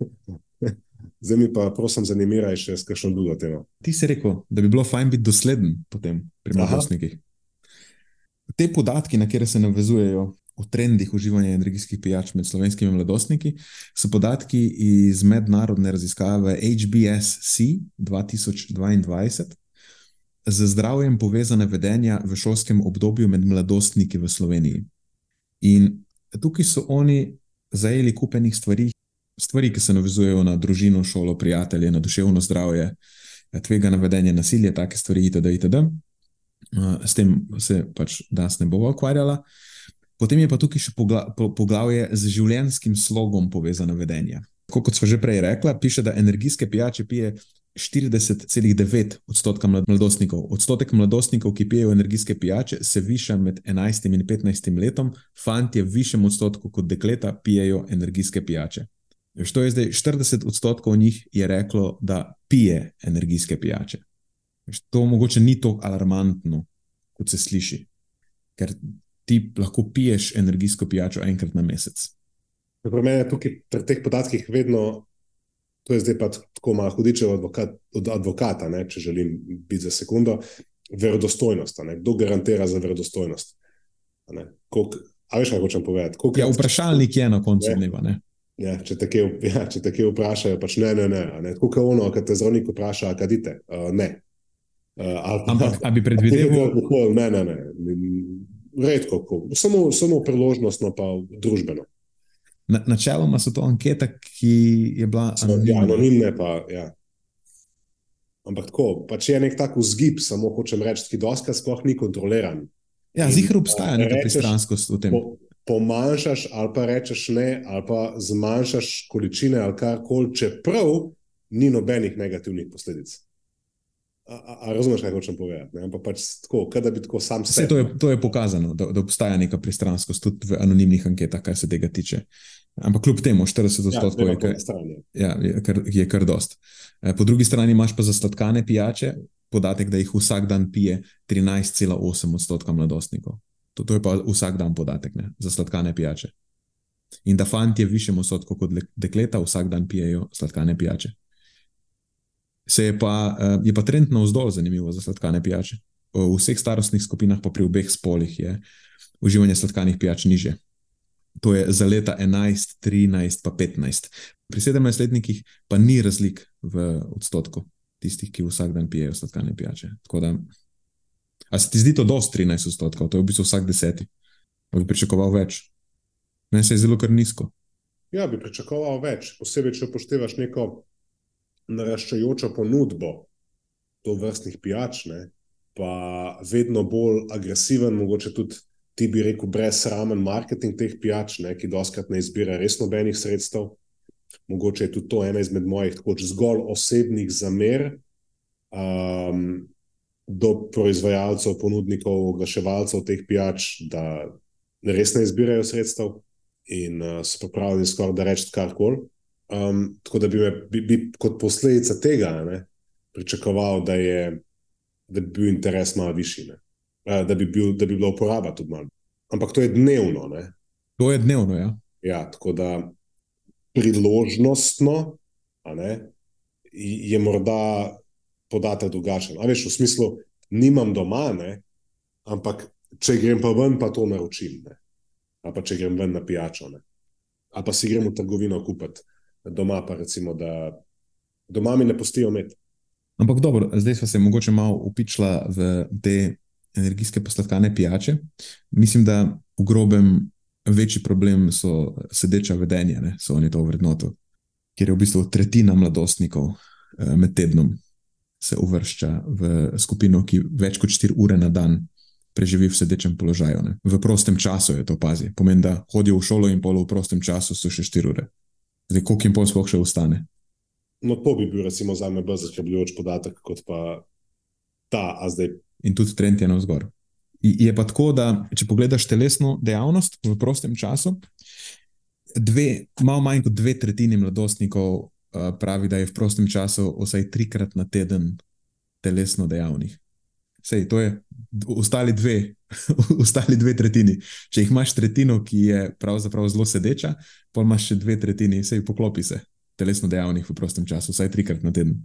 zdaj mi pa, prosim, zanimiraj še s kakšno drugo temo. Ti si rekel, da bi bilo fajn biti dosleden potem pri mladostnikih. Te podatki, na kere se navezujejo o trendih uživanja energijskih pijač med slovenskimi mladostniki, so podatki iz mednarodne raziskave HBSC 2022 z zdravjem povezane vedenja v šolskem obdobju med mladostniki v Sloveniji. In tukaj so oni zajeli kupenih stvari, stvari, ki se navezujejo na družino, šolo, prijatelje, na duševno zdravje, tvega navedenje, nasilje, take stvari, itd. itd. S tem se pač danes ne bomo ukvarjali. Potem je pa tukaj še poglavje z življenjskim slogom povezane vedenja. Kot smo že prej rekli, piše, da energijske pijače pije 40,9 odstotka mladostnikov. Odstotek mladostnikov, ki pijejo energijske pijače, se viša med 11 in 15 letom, fanti v višjem odstotku kot dekleta pijejo energijske pijače. Što je zdaj 40 odstotkov njih je reklo, da pije energijske pijače. To mogoče ni tako alarmantno, kot se sliši, ker ti lahko piješ energijsko pijačo enkrat na mesec. Pri meni je tukaj pri teh podatkih vedno to je zdaj pa tako malo hudičev advokat, od advokata, ne, če želim biti za sekundo, verodostojnost. Kdo garantira za verodostojnost? A veš, kaj hočem povedati? Koliko ja, vprašalnik je na koncu ne, dneva. Ja, če te ja, kje vprašajo, pač ne, ne, ne. ne. Kako je ono, kad te zdravnik vpraša, kaj dite? Uh, ne. Uh, ali, Ampak, ali bi predvideval? Ne, ne, ne. Redko, samo, samo priložnostno, pa družbeno. Na, načeloma so to ankete, ki je bila anonimna. Ja, anonimne pa. Ja. Ampak tako, pa če je nek tak vzgib, samo hočem reči, ki doska sploh ni kontroliran. Ja, zihar obstaja neka pristranskost v tem. Po, pomanjšaš ali pa rečeš ne, ali pa zmanjšaš količine ali karkoli, čeprav ni nobenih negativnih posledic. A, a, a razumeš, kaj hočem povedati? Ampak pač tako, da bi tako sam sebe. To, to je pokazano, da, da obstaja neka pristranskost tudi v anonimnih anketah, kar se tega tiče. Ampak kljub temu, 40 ja, odstotkov ja, je, ja, je, kar, je kar dost. E, po drugi strani imaš pa za sladkane pijače podatek, da jih vsak dan pije 13,8 odstotka mladostnikov. To, to je pa vsak dan podatek ne, za sladkane pijače. In da fanti v višjem odstotku kot dekleta vsak dan pijejo sladkane pijače se je pa, uh, je pa trend na vzdolj zanimivo za sladkane pijače. V vseh starostnih skupinah, pa pri obeh spolih, je uživanje sladkanih pijač niže. To je za leta 11, 13, pa 15. Pri 17-letnikih pa ni razlik v odstotku tistih, ki vsak dan pijejo sladkane pijače. Da, a se ti zdi to dosti 13 odstotkov, to je v bistvu vsak deseti. Pa bi pričakoval več. Meni se je zelo kar nizko. Ja, bi pričakoval več, posebej, če upoštevaš neko naraščajočo ponudbo to vrstnih pijač, ne, pa vedno bolj agresiven, mogoče tudi ti bi rekel, brezsramen marketing teh pijač, ne, ki doskrat ne izbira res nobenih sredstev. Mogoče je tudi to ena izmed mojih tako zgolj osebnih zamer um, do proizvajalcev, ponudnikov, oglaševalcev teh pijač, da res ne izbirajo sredstev in uh, so pripravljeni skoraj da reči karkoli. Um, tako da bi, me, bi, bi kot posledica tega ne, pričakoval, da, je, da bi bil interes malo višji, uh, da, bi bil, da bi bila uporaba tudi malo. Ampak to je dnevno. Ne. To je dnevno, ja. Ja, tako da priložnostno ne, je morda podatek drugačen. Ali veš, v smislu, nimam doma, ne, ampak če grem pa ven, pa to naročim. Ne. Ali pa če grem ven na pijačo. Ne. Ali pa si gremo v trgovino kupiti doma pa recimo, da doma mi ne pustijo med. Ampak dobro, zdaj smo se mogoče malo upičila v te energijske posladkane pijače. Mislim, da v grobem večji problem so sedeča vedenja, ne? so oni to vrednoto, ker je v bistvu tretjina mladostnikov eh, med tednom se uvršča v skupino, ki več kot 4 ure na dan preživi v sedečem položaju. Ne? V prostem času je to pazi. Pomeni, da hodijo v šolo in polo v prostem času so še 4 ure. Zdaj, koliko jim pol sploh še ostane? No, to bi bil, recimo, za me bolj zaskrbljujoč podatek kot pa ta, a zdaj. In tudi trend je navzgor. Je pa tako, da če pogledaš telesno dejavnost v prostem času, dve, malo manj kot dve tretjini mladostnikov pravi, da je v prostem času vsaj trikrat na teden telesno dejavnih. Sej, to je ostali dve, ostali dve tretjini. Če jih imaš tretjino, ki je pravzaprav zelo sedeča, pa imaš še dve tretjini, sej poklopi se, telesno dejavnih v prostem času, vsaj trikrat na teden.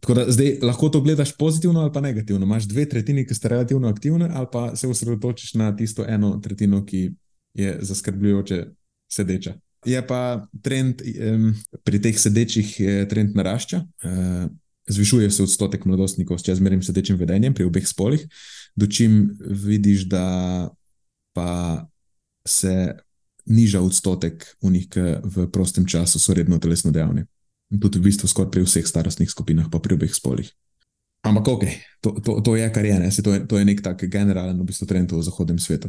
Tako da zdaj lahko to gledaš pozitivno ali pa negativno. Imáš dve tretjini, ki sta relativno aktivne, ali pa se osredotočiš na tisto eno tretjino, ki je zaskrbljujoče sedeča. Je pa trend um, pri teh sedečih, trend narašča. Uh, zvišuje se odstotek mladostnikov s čezmernim sedečim vedenjem pri obeh spolih, dočim vidiš, da pa se niža odstotek v njih, ki v prostem času so redno telesno dejavni. Tudi v bistvu skoraj pri vseh starostnih skupinah, pa pri obeh spolih. Ampak ok, to, to, to je kar je, ne? Se, to je, to je nek tak generalen v bistvu trend v zahodnem svetu.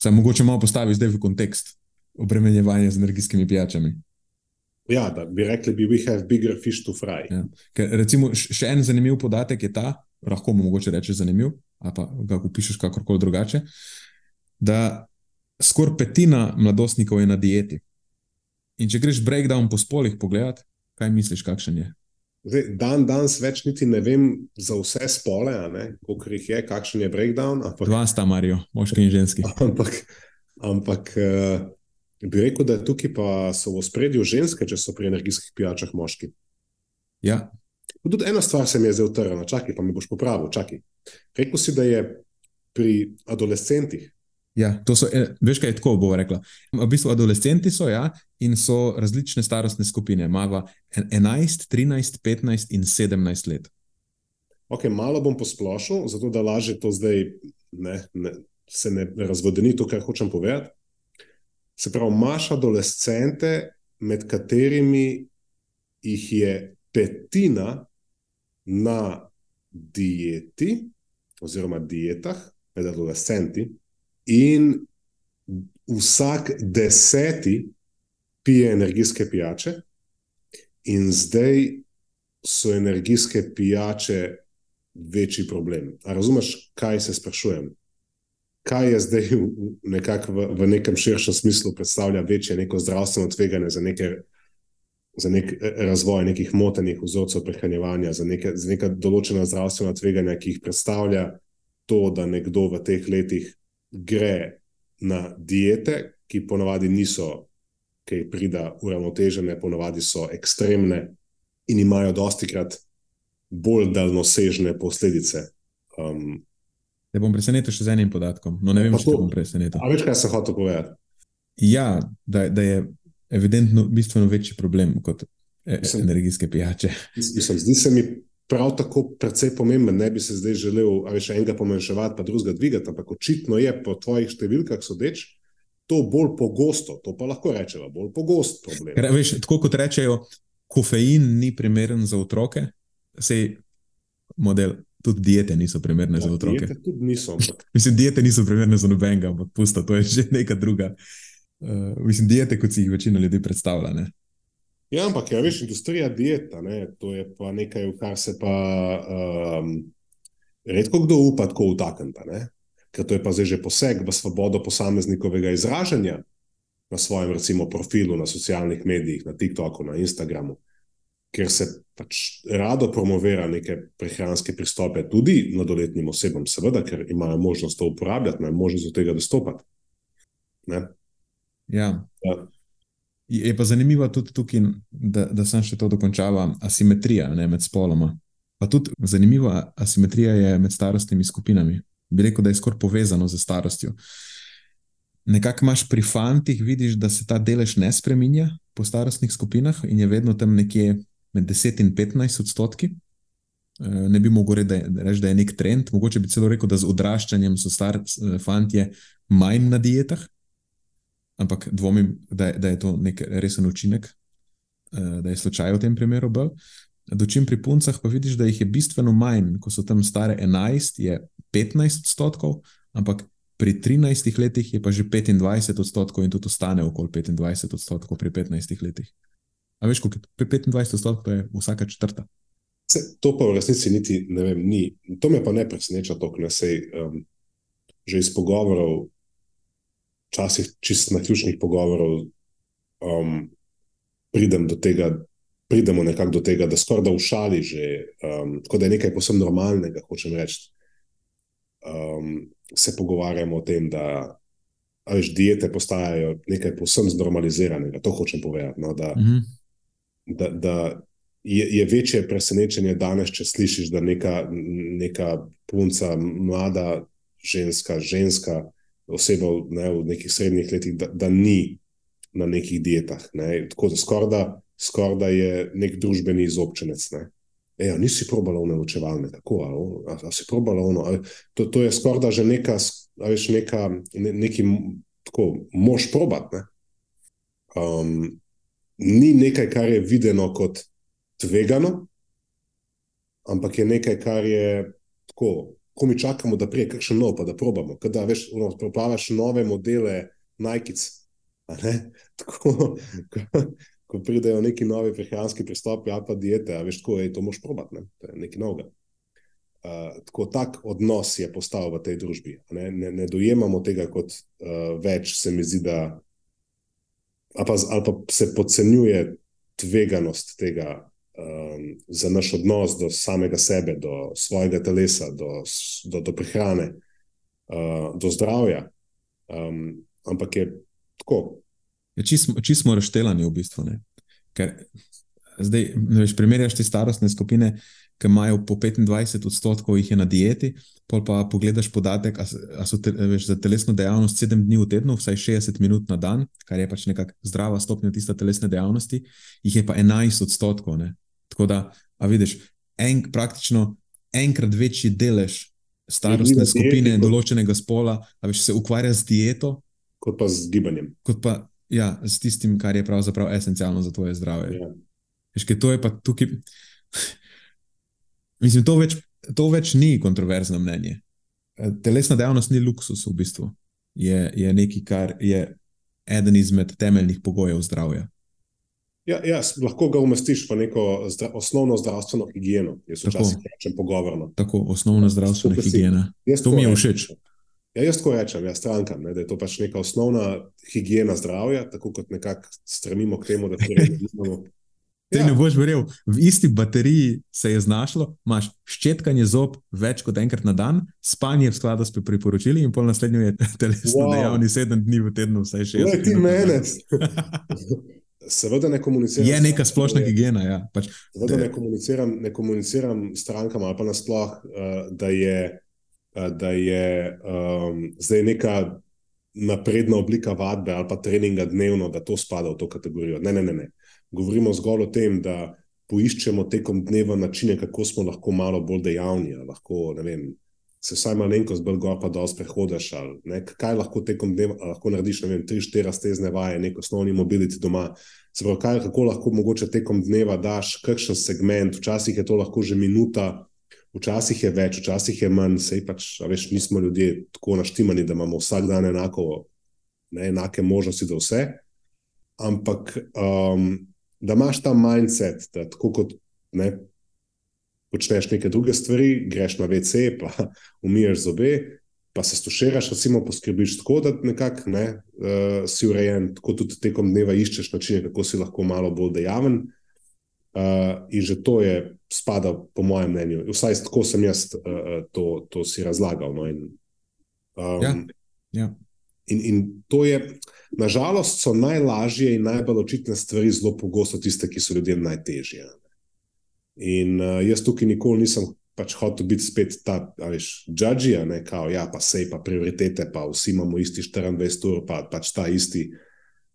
Sam mogoče malo postavi zdaj v kontekst obremenjevanja z energijskimi pijačami. Ja, da bi rekli, bi we have bigger fish to fry. Ja. Ker, recimo, še en zanimiv podatek je ta, lahko mu mogoče reči zanimiv, ali pa ga upišeš kakorkoli drugače, da skoraj petina mladostnikov je na dieti. In če greš breakdown po spolih pogledat, kaj misliš, kakšen je? Zdaj, dan danes več niti ne vem za vse spole, koliko jih je, kakšen je breakdown. Ampak, Dva sta, Marijo, moški in ženski. Ampak, ampak uh, Bi rekel, da tukaj pa so v spredju ženske, če so pri energijskih pijačah moški. Ja. Tudi ena stvar se mi je zdaj utrnila, čakaj, pa mi boš popravil. Čakaj. Rekel si, da je pri adolescentih. Ja, to so, eh, veš, kaj je tako, bo rekla. V bistvu adolescenti so, ja, in so različne starostne skupine. Imamo 11, 13, 15 in 17 let. Ok, malo bom posplošil, zato da lažje to zdaj ne, ne, se ne razvodeni to, kar hočem povedati. Se pravi, imaš adolescente, med katerimi jih je petina na dieti, oziroma dietah, med adolescenti, in vsak deseti pije energijske pijače, in zdaj so energijske pijače večji problem. A razumeš, kaj se sprašujem? Kaj je zdaj nekako v, v nekem širšem smislu predstavlja večje neko zdravstveno tveganje za, neke, za nek eh, razvoj nekih motenih vzorcev prehranjevanja, za, neke, za neka določena zdravstvena tveganja, ki jih predstavlja to, da nekdo v teh letih gre na diete, ki ponavadi niso, ki prida uravnotežene, ponavadi so ekstremne in imajo dosti krat bolj daljnosežne posledice. Um, Te bom presenetil še z enim podatkom. No, ne vem, če te bom presenetil. A veš, kaj sem hotel povedati? Ja, da, da je evidentno bistveno večji problem kot e, mislim, energijske pijače. Mislim, zdi se mi prav tako precej pomemben. Ne bi se zdaj želel še enega pomenševati, pa drugega dvigati, ampak očitno je po tvojih številkah sodeč. To bolj pogosto, to pa lahko rečemo, bolj pogost problem. Re, veš, tako kot rečejo, kofein ni primeren za otroke, sej model tudi diete niso primerne ja, za otroke. Diete tudi niso. Ampak... mislim, diete niso primerne za nobenega, ampak pusta, to je že neka druga. Uh, mislim, diete, kot si jih večina ljudi predstavlja. Ne? Ja, ampak ja, veš, industrija dieta, ne, to je pa nekaj, v kar se pa um, redko kdo upa tako utakniti. Ker to je pa zdaj že poseg v svobodo posameznikovega izražanja na svojem, recimo, profilu na socialnih medijih, na TikToku, na Instagramu ker se pač rado promovira neke prehranske pristope tudi mladoletnim osebam, seveda, ker imajo možnost to uporabljati, imajo možnost do tega dostopati. Ja. ja. Je pa zanimivo tudi tukaj, da, da sem še to dokončala, asimetrija ne, med spoloma. Pa tudi zanimiva asimetrija je med starostnimi skupinami. Bi rekel, da je skoraj povezano z starostjo. Nekako imaš pri fantih, vidiš, da se ta delež ne spremenja po starostnih skupinah in je vedno tam nekje med 10 in 15 odstotki. Eh, ne bi mogel reči, da je nek trend, mogoče bi celo rekel, da z odraščanjem so stari eh, fanti manj na dietah, ampak dvomim, da je, da je to nek resen učinek, eh, da je slučaj v tem primeru. Dočim pri puncah pa vidiš, da jih je bistveno manj, ko so tam stare 11, je 15 odstotkov, ampak pri 13 letih je pa že 25 odstotkov in tudi ostane okoli 25 odstotkov pri 15 letih. A veš, koliko je 25 odstotkov, je vsaka četrta. Se, to pa v resnici niti ne vem, ni. To me pa ne preseneča toliko, ne sej. Um, že iz pogovorov, včasih čist na ključnih pogovorov, um, pridem do tega, pridemo nekako do tega, da skoraj da v šali že, um, tako da je nekaj posebno normalnega, hočem reči. um, se pogovarjamo o tem, da veš, diete postajajo nekaj povsem znormaliziranega. To hočem povedati. No, da, Mhm. Da, da je, je večje presenečenje danes, če slišiš, da neka, neka punca, mlada ženska, ženska oseba ne, v nekih srednjih letih, da, da ni na nekih dietah. Ne. Tako da skoraj da, skor da je nek družbeni izobčenec. Ne. E, a nisi probala one ločevalne, tako, a, o, a, a si probala ono. A, to, to je skoraj da že neka, a veš, neka, ne, neki, tako, moš probat. Ne. Um, ni nekaj, kar je videno kot tvegano, ampak je nekaj, kar je tako, ko mi čakamo, da prije kakšen nov, pa da probamo. Kada veš, ono, proplavaš nove modele Nike. Tako, ko, ko pridejo neki novi prehranski pristopi ali pa diete, a veš, tako je, to moš probati, ne? to je nekaj novega. Uh, tako tak odnos je postal v tej družbi. Ne, ne, ne dojemamo tega kot uh, več, se mi zdi, da ali pa, ali pa se podcenjuje tveganost tega um, za naš odnos do samega sebe, do svojega telesa, do, do, do prehrane, uh, do zdravja. Um, ampak je tako. Ja, čist smo razštelani, v bistvu. Ne? Ker zdaj, veš, primerjaš te starostne skupine, ki imajo po 25 odstotkov jih je na dieti, pol pa pogledaš podatek, a, s- a so te, veš, za telesno dejavnost 7 dni v tednu, vsaj 60 minut na dan, kar je pač nekako zdrava stopnja tiste telesne dejavnosti, jih je pa 11 odstotkov. Ne? Tako da, a vidiš, en, praktično enkrat večji delež starostne dieti skupine kot- določenega spola, a veš, se ukvarja z dieto, Kot pa z gibanjem. kot pa ja, s tistim, kar je pravzaprav esencialno za tvoje zdravje. Ja. Veš, to je pa tukaj. Mislim, to več, to več ni kontroverzno mnenje. Eh, Telesna dejavnost ni luksus, v bistvu. Je, je nekaj, kar je eden izmed temeljnih pogojev zdravja. Ja, ja, s- lahko ga umestiš v neko zdra, osnovno zdravstveno higieno, jaz včasih rečem pogovorno. Tako osnovna zdravstvena si- higiena. Jaz To mi je všeč. Ja, jaz tako rečem, ja, strankam, ne, da je to pač neka osnovna higiena zdravja, tako kot nekako stremimo k temu, da imamo. Ti ja. ne boš verjel, v isti bateriji se je znašlo, imaš ščetkanje zob več kot enkrat na dan, spanje v skladu s priporočili, in pol naslednjo je telesno Wow. dejavni sedem dni v tednu, vsaj šest. Glej, ti mene. Seveda ne komuniciram. Je neka splošna higiena. Ja. Pač, Seveda Da- ne komuniciram, ne komuniciram strankam ali pa nasploh, uh, da je, uh, da je um, zdaj neka napredna oblika vadbe ali pa treninga dnevno, da to spada v to kategorijo. Ne, ne, ne. ne. Govorimo zgolj o tem, da poiščemo tekom dneva načine, kako smo lahko malo bolj dejavni. Lahko, vem, se vsaj malenkost bolj gor pa dol sprehodiš. ali ne, Kaj lahko tekom dneva lahko narediš, ne vem, tri, štiri raztezne vaje, nek osnovni mobility doma. Se pravi, kaj, kako lahko mogoče tekom dneva daš kakšen segment, včasih je to lahko že minuta, včasih je več, včasih je manj, sej pač, veš, nismo ljudje tako naštimani, da imamo vsak dan enako, ne, enake možnosti za vse. Ampak um, da imaš ta mindset, da tako kot ne, počneš neke druge stvari, greš na WC, pa umiješ zobe, pa se stuširaš, recimo, poskrbiš tako, da nekako ne, uh, si urejen, tako tudi tekom dneva iščeš načine, kako si lahko malo bolj dejaven. Uh, in že to je, spada, po mojem mnenju, vsaj tako sem jaz uh, to, to si razlagal. No, in, um, Ja, ja. In, in to je, nažalost, so najlažje in najbolj očitne stvari zelo pogosto tiste, ki so ljudem najtežje. In uh, jaz tukaj nikoli nisem pač hotel biti spet ta, veš, judge, ne kao, ja, pa sej, pa prioritete, pa vsi imamo isti 24 ur, pa pač ta isti,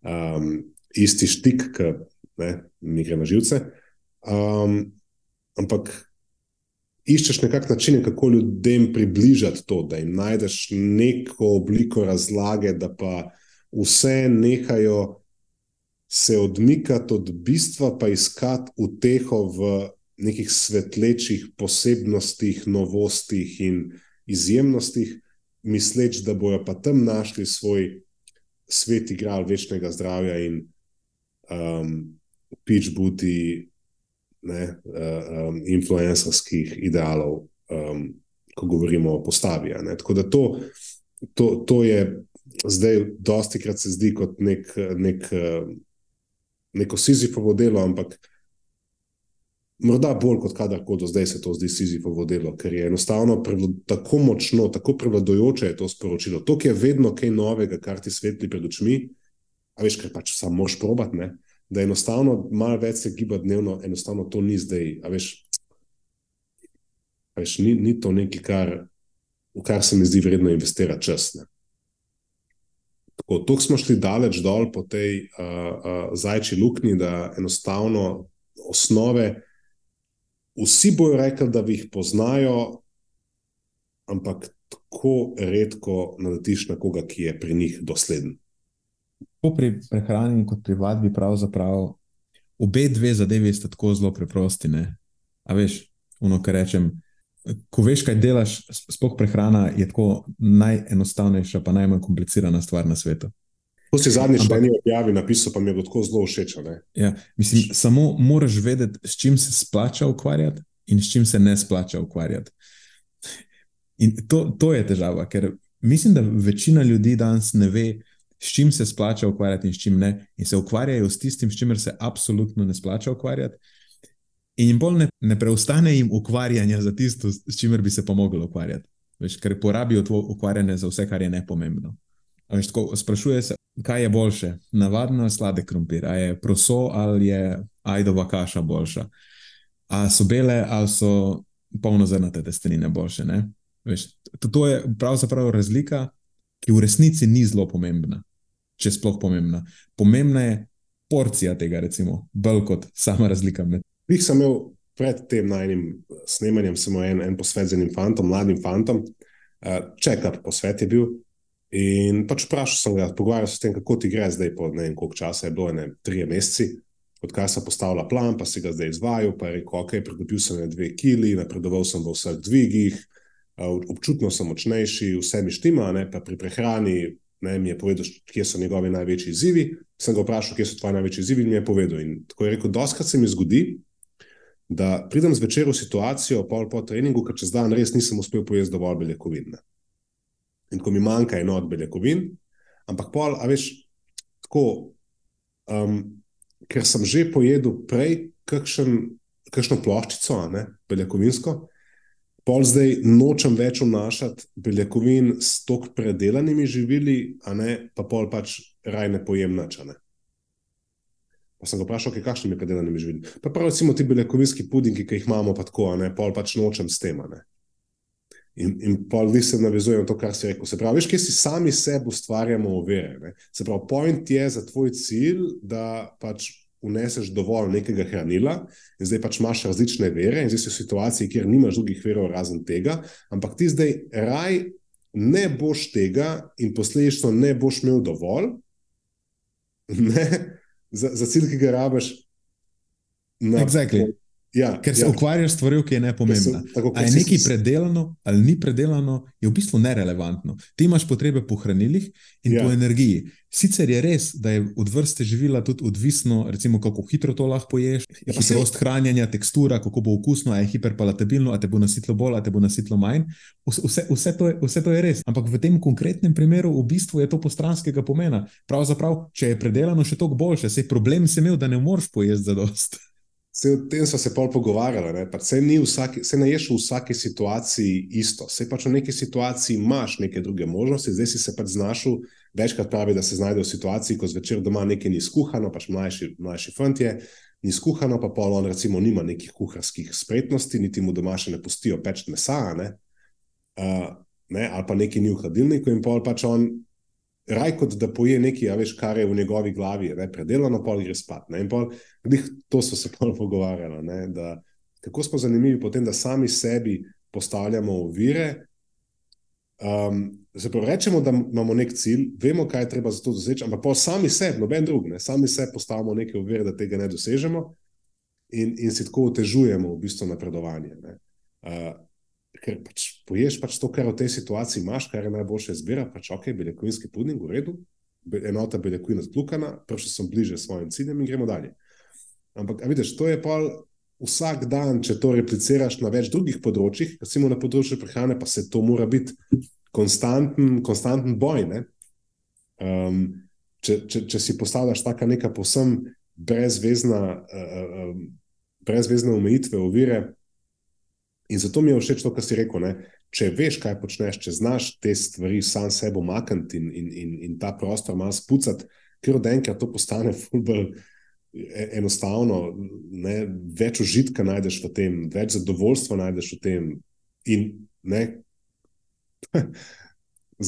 um, isti štik, ki ne, mi gre na živce. Um, ampak iščeš nekakšen način, kako ljudem približati to, da jim najdeš neko obliko razlage, da pa vse nehajo se odmikati od bistva, pa iskati uteho v nekih svetlečih posebnostih, novostih in izjemnostih, misleč, da bojo pa tam našli svoj svet igral večnega zdravja in um, pitch booty ne, uh, um, influencerskih idealov, um, ko govorimo o postavi. ne. Tako da to, to, to je zdaj, dosti krat se zdi kot nek, nek, neko Sizifovo delo, ampak morda bolj kot kadarkoli do zdaj se to zdi Sizifovo delo, ker je enostavno tako močno, tako prevladojoče je to sporočilo. To je vedno kaj novega, kar ti svetli pred očmi, a veš, ker pač samo moš probat, ne? Da enostavno malo več se giba dnevno, enostavno to ni zdaj. A veš, a veš ni, ni to nekaj, kar, v kar se mi zdi vredno investirati čas. Ne? Tako, tako smo šli daleč dol po tej uh, uh, zajči luknji, da enostavno osnove, vsi bojo rekli, da jih poznajo, ampak tako redko naletiš na koga, ki je pri njih dosleden. Tako pri prehrani kot pri vadbi, pravzaprav obe dve zadevi sta tako zelo preprosti. Ne? A veš, ono, kar rečem. Ko veš, kaj delaš, sploh prehrana je tako najenostavnejša, pa najmanj komplicirana stvar na svetu. To si zadnjič v eni objavi napisal, pa mi je tako zelo všeč. Ja, mislim, samo moraš vedeti, s čim se splača ukvarjati in s čim se ne splača ukvarjati. In to, to je težava, ker mislim, da večina ljudi danes ne ve, s čim se splača ukvarjati in s čim ne, in se ukvarjajo s tistim, s čimer se absolutno ne splača ukvarjati. In bolj ne, ne preostane jim ukvarjanja za tisto, s čimer bi se pa mogli ukvarjati. Veš, ker porabijo to ukvarjanje za vse, kar je nepomembno. Veš, tako, sprašuje se, kaj je boljše, navadno sladek krompir, ali je proso ali je ajdova kaša boljša. Ali so bele ali so polnozrnate testenine boljše. Veš, to, to je pravzaprav razlika, ki v resnici ni zelo pomembna, če sploh pomembna. Pomembna je porcija tega, recimo, bolj kot sama razlika. Med... Jih sem imel pred tem najnim snemanjem, samo en, en posvet z enim fantom, mladim fantom. Uh, Čekar posvet je bil, In pač vprašal sem ga, pogovarjal sem se o tem, kako ti gre zdaj, po ne vem, koliko časa je bilo, ne tri meseci, odkar sem postavila plan, pa si ga zdaj izvajal, pa je rekel, ok, pridobil sem dve kili, napredoval sem v vseh dvigih, občutno sem močnejši, vse mi štima, ne, pa pri prehrani ne, mi je povedal, kje so njegovi največji izzivi. Sem ga vprašal, kje so tvoji največji izzivi, in mi je povedal. In tako je rekel, doskrat se mi zgodi, da pridem zvečer v situacijo, pol po treningu, ker čez dan res nisem uspel pojesti dovolj beljakovin. Ne in ko mi manjka eno od beljakovin, ampak pol, a veš, tako, um, ker sem že pojedel prej kakšen, kakšno ploščico, ne, beljakovinsko, pol zdaj nočem več vnašati beljakovin s tok predelanimi živili, a ne pa pol pač raj ne pojem načane. Pa sem ga vprašal, okay, kakšnimi predelanimi živili. Pa prav recimo ti beljakovinski pudingi, ki jih imamo, pa tako, a ne, pol pač nočem s tem, a ne. In, in pa vi se navezujejo na to, kar si rekel. Se pravi, veš, kaj si sami sebi ustvarjamo ovire. Se pravi, point je za tvoj cilj, da pač uneseš dovolj nekega hranila, in zdaj pač imaš različne vere, in zdaj si v situaciji, kjer nimaš drugih verov razen tega, ampak ti zdaj raj ne boš tega in posledično ne boš imel dovolj ne, za, za cilj, ki ga rabiš. Exactly. Ja, Ker se ja. ukvarjaš s stvarjo, ki je nepomembna. Ali je nekaj predelano ali ni predelano, je v bistvu nerelevantno. Ti imaš potrebe po hranilih in ja. po energiji. Sicer je res, da je od vrste živila tudi odvisno, recimo, kako hitro to lahko poješ, ja, hitrost se... hranjenja, tekstura, kako bo okusno, ali je hiperpalatabilno, ali te bo nasitlo bolj, ali te bo nasitlo manj. Vse, vse, to je, vse to je res. Ampak v tem konkretnem primeru v bistvu je to postranskega pomena. Pravzaprav, če je predelano še toliko boljše, se je problem se imel, da ne moreš pojesti za dost. Se, o tem smo se pol pogovarjali. Se ne ješ v vsaki situaciji isto. Se pač v neki situaciji imaš neke druge možnosti, zdaj si se pač znašel. Večkrat pravi, da se znajde v situaciji, ko zvečer doma nekaj ni skuhano, pač mlajši, mlajši fantje, ni skuhano, pa pol on recimo nima nekih kuharskih spretnosti, niti mu doma še ne pustijo peč mesa, ne? Uh, ne? ali pa nekaj ni v hladilniku in pol pač on raj kot da poje nekaj, veš, kar je v njegovi glavi, ne, predelano, pol gre spat. Ne, pol, to so se pol pogovarjali. Ne, da, kako smo zanimivi potem, da sami sebi postavljamo ovire. Um, Zapravo rečemo, da imamo nek cilj, vemo, kaj je treba za to doseči, ampak pa sami sebi, noben drug, ne, sami sebi postavimo neke ovire, da tega ne dosežemo in, in si tako otežujemo v bistvu napredovanje. Uh, ker pač poješ pač to, kar v tej situaciji imaš, kar je najboljša izbira, pač ok, beljakovinski puding, v redu, enota beljakovina splukana, prišel sem bliže svojim ciljem in gremo dalje. Ampak, vidiš, to je pa vsak dan, če to repliciraš na več drugih področjih, recimo na področju prehrane, pa se to mora biti konstanten, konstanten boj. Um, če, če, če si postavljaš taka neka posem brezvezna. Uh, um, brezvezne omejitve, ovire. In zato mi je všeč to, kar si rekel. Ne? Če veš, kaj počneš, če znaš te stvari sam sebe umakniti in, in, in, in ta prostor malo spucati, ker od enkrat to postane fulbr. E, enostavno, ne, več užitka najdeš v tem, več zadovoljstva najdeš v tem. In ne,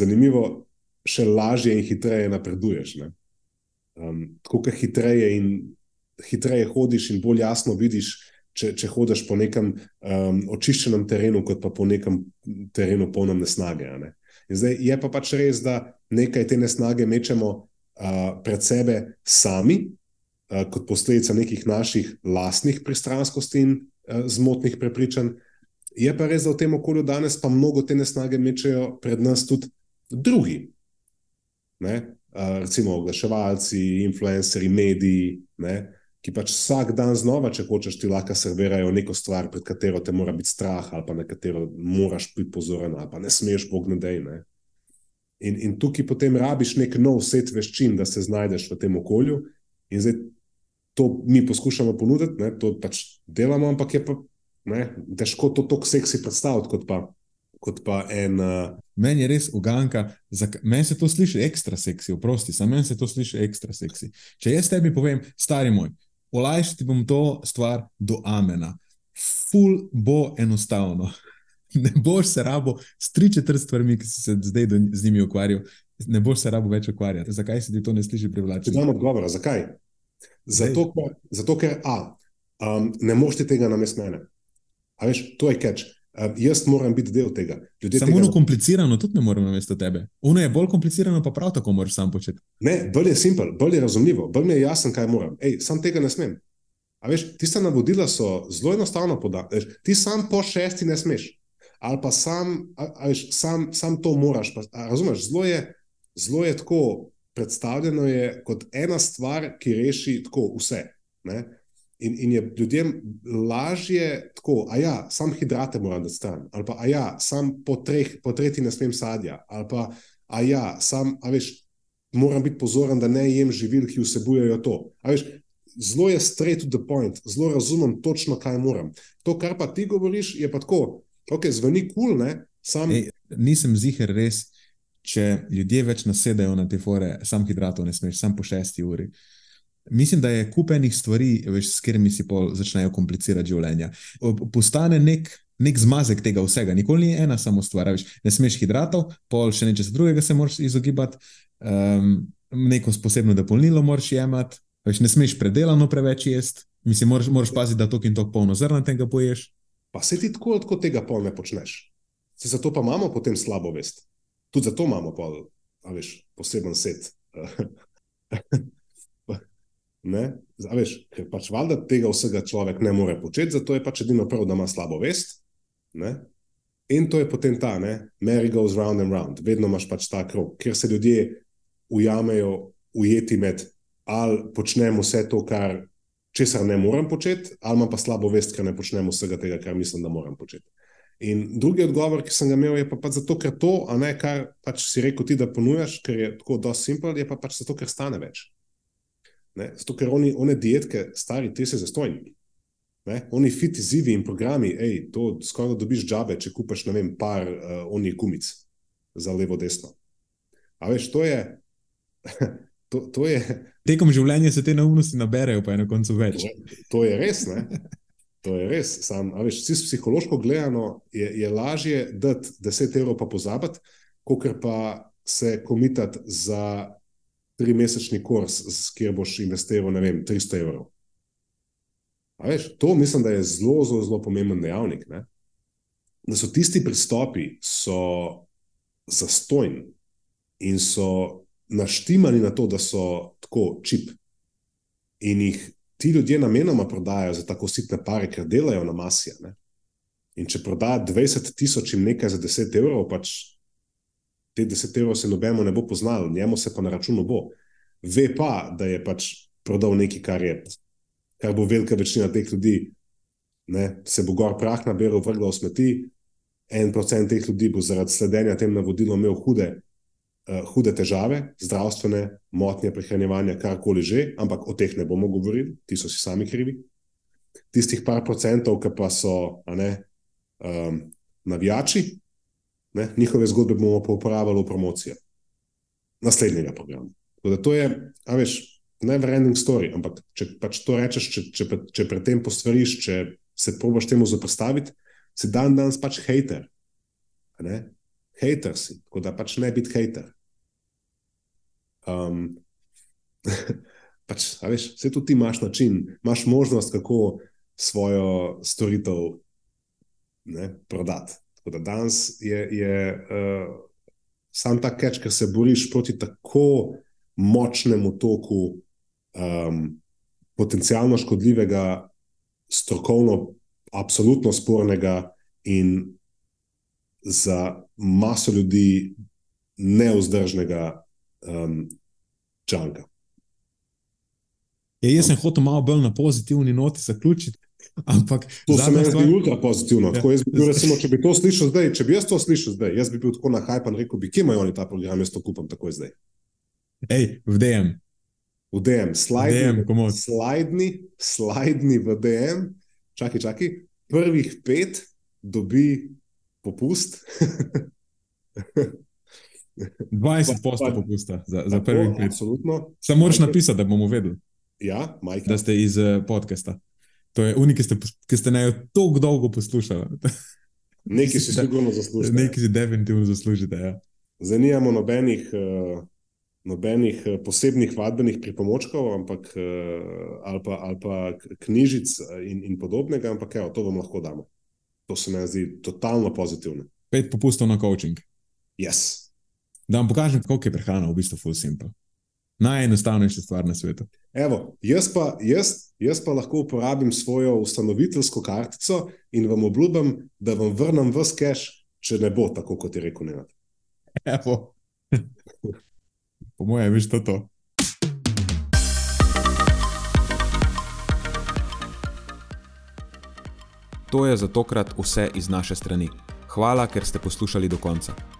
zanimivo, še lažje in hitreje napreduješ. Um, tako kot hitreje in hitreje hodiš, in bolj jasno vidiš, če, če hodiš po nekem um, očiščenem terenu, kot pa po nekem terenu polnem nesnage. Ne? Zdaj, je pa pač res, da nekaj te nesnage mečemo uh, pred sebe sami, uh, kot posledica nekih naših lastnih pristranskosti in uh, zmotnih prepričanj. Je pa res, da v tem okolju danes pa mnogo te nesnage mečejo pred nas tudi drugi. Ne? Uh, recimo oglaševalci, influencerji, mediji. Ne? Ki pač vsak dan znova, če hočeš, ti lahko servirajo neko stvar, pred katero te mora biti strah, ali pa na katero moraš biti pozoren, ali pa ne smeš, bog ne dej. Ne? In, in tukaj potem rabiš nek nov set veščin, da se znajdeš v tem okolju. In zdaj to mi poskušamo ponuditi, ne? to pač delamo, ampak je pa ne? težko to tako seksi predstaviti kot pa. Kot pa en. Uh... Meni je res uganka, meni se to sliši ekstra seksi, oprosti, samo meni se to sliši ekstra seksi. Če jaz tebi povem, stari moj, olajšati bom to stvar do amena. Ful bo enostavno. Ne boš se rabo s tri četrt stvarmi, ki si se zdaj do, z njimi ukvarjal, ne boš se rabo več ukvarjati. Zakaj se ti to ne sliši privlačno? Znam odgovora, zakaj? Zato, ker, zato ker A, um, ne moš ti tega namest mene. A veš, to je catch. Uh, jaz moram biti del tega. Ljudje Samo tega... komplicirano tudi ne moremo namesto tebe. Uno je bolj komplicirano, pa prav tako moraš sam početi. Ne, bolj je simpel, bolj je razumljivo, bolj mi je jasno, kaj moram. Ej, sam tega ne smem. A veš, tiste navodila so zelo enostavno podati. Ti sam po šesti ne smeš. Ali pa sam, a, a veš, sam, sam to moraš. Pa, a, razumeš, zelo je, zelo je tako predstavljeno je kot ena stvar, ki reši tako vse. Ne? In, in je ljudem lažje tako, a ja, sam hidrate moram dati stran, ali pa a ja, sam po, treh, po tretji ne smem sadja, ali pa a ja, sam, a veš, moram biti pozoren, da ne jem živil, ki vsebujejo to. A veš, zelo je straight to the point, zelo razumem točno, kaj moram. To, kar pa ti govoriš, je pa tako, ok, zveni kul, cool, ne? Sam... Ej, nisem ziger res, če ljudje več nasedajo na te fore, sam hidratov ne smeš, sam po šesti uri. Mislim, da je kupenih stvari, veš, s katerimi si začnejo komplicirati življenje. Postane nek, nek zmazek tega vsega, nikoli ni ena samo stvar. Veš, ne smeš hidratov, pol še nečesa drugega se moraš izogibati, um, neko posebno dopolnilo moraš jemati, veš, ne smeš predelano preveč jesti, mislim, moraš, moraš paziti, da to in to polno zrna tega poješ. Pa se ti tako, tako tega pol ne počneš. Se zato pa imamo potem slabo vest. Tudi zato imamo pol, veš, poseben set. Zaveš, ker pač valjda tega vsega človek ne more početi, zato je pač edino prav, da ima slabo vest. Ne? In to je potem ta, ne? Mary goes round and round, vedno imaš pač ta krog, ker se ljudje ujamejo, ujeti med ali počnem vse to, kar česar ne morem početi, ali imam pa slabo vest, ker ne počnem vsega tega, kar mislim, da moram početi. In drugi odgovor, ki sem ga imel, je pa pač zato, ker to, a ne kar pač si rekel ti, da ponujaš, ker je tako dosti simpel, je pa pač zato, ker stane več. Ne? Zato, ker oni, one dietke, stari, te se zastojni. Ne? Oni fit izzivi in programi, ej, to skoraj dobiš džabe, če kupaš, ne vem, par uh, onih gumic za levo, desno. A veš, to je. To, to je Tekom življenja se te neumnosti naberejo, pa je na koncu več. To, to je res. Ne? To je res. Sam, veš, psihološko gledano je, je lažje dati 10 evrov, pa pozabiti, kot pa se komitati za tri mesečni kurs, kjer boš investiral, ne vem, 300 evrov. Veš, to mislim, da je zelo, zelo, zelo pomemben dejavnik. Ne? Da so tisti pristopi zastojni in so naštimani na to, da so tako čip. In jih ti ljudje namenoma prodajajo za tako sitne pare, ker delajo na masija. Ne? In če proda 20 tisoč in nekaj za 10 evrov, pač te 10 evrov se nobeno ne bo poznalo, njemu se pa na računu bo. Ve pa, da je pač prodal nekaj, kar, je, kar bo velika večina teh ljudi, ne, se bo gor prah nabiral, vrgla v smeti. En procent teh ljudi bo zaradi sledenja tem navodilom imel hude, uh, hude težave, zdravstvene motnje, prehranjevanja, karkoli že, ampak o teh ne bomo govorili, ti so si sami krivi. tistih par procentov, ki pa so ne, um, navijači, ne, njihove zgodbe bomo pa uporabljali v promocijo naslednjega programa. Tako da to je, a veš, never ending story, ampak če pač to rečeš, če, če, če predtem postvariš, če se probaš temu zoprstaviti, si dan danes pač hater. Hater si, tako da pač ne biti hater. Um, pač, veš, vse to ti imaš način, imaš možnost, kako svojo storitev ne, prodati. Tako da danes je, je uh, sam ta keč, ker se boriš proti tako močnemu toku um, potencialno škodljivega, strokovno, absolutno spornega in za maso ljudi neuzdržnega um, čanka. Ja, jaz sem hotel malo bolj na pozitivni noti zaključiti. Ampak to se mi zdi ultra pozitivno. Ja. Tako, bi bil, recimo, če bi to slišal zdaj, če bi jaz to slišal zdaj, jaz bi bil tako na hajpan rekel, bi, kje imajo oni ta program, jaz to kupam takoj zdaj. Ej, v DM. V DM, slajdni, DM, slajdni, slajdni v DM, čakaj, čakaj, prvih pet dobi popust. 20 postov popusta za, za prvi pet. Absolutno. Samo moraš napisati, da bomo vedeli. Ja, Mike. Da ste iz uh, podcasta. To je unik, ki ste, ki ste ne tako dolgo poslušali. Nekaj si sigurno zaslužite. Nekaj si definitivno zaslužite. Ja. Zanimamo nobenih, uh, nobenih posebnih vadbenih pripomočkov, ampak, uh, ali, pa, ali pa knjižic in, in podobnega, ampak evo, to vam lahko damo. To se mi zdi totalno pozitivno. Pet popustov na coaching. Yes. Da vam pokažem, kako je prehrana v bistvu full simple. Najenostavnejša stvar na svetu. Evo, jaz, pa, jaz, jaz pa lahko uporabim svojo ustanoviteljsko kartico in vam obljubim, da vam vrnem vse cache, če ne bo tako, kot je rekel Nenad. Evo. po mojem, veš to. to. To je za tokrat vse iz naše strani. Hvala, ker ste poslušali do konca.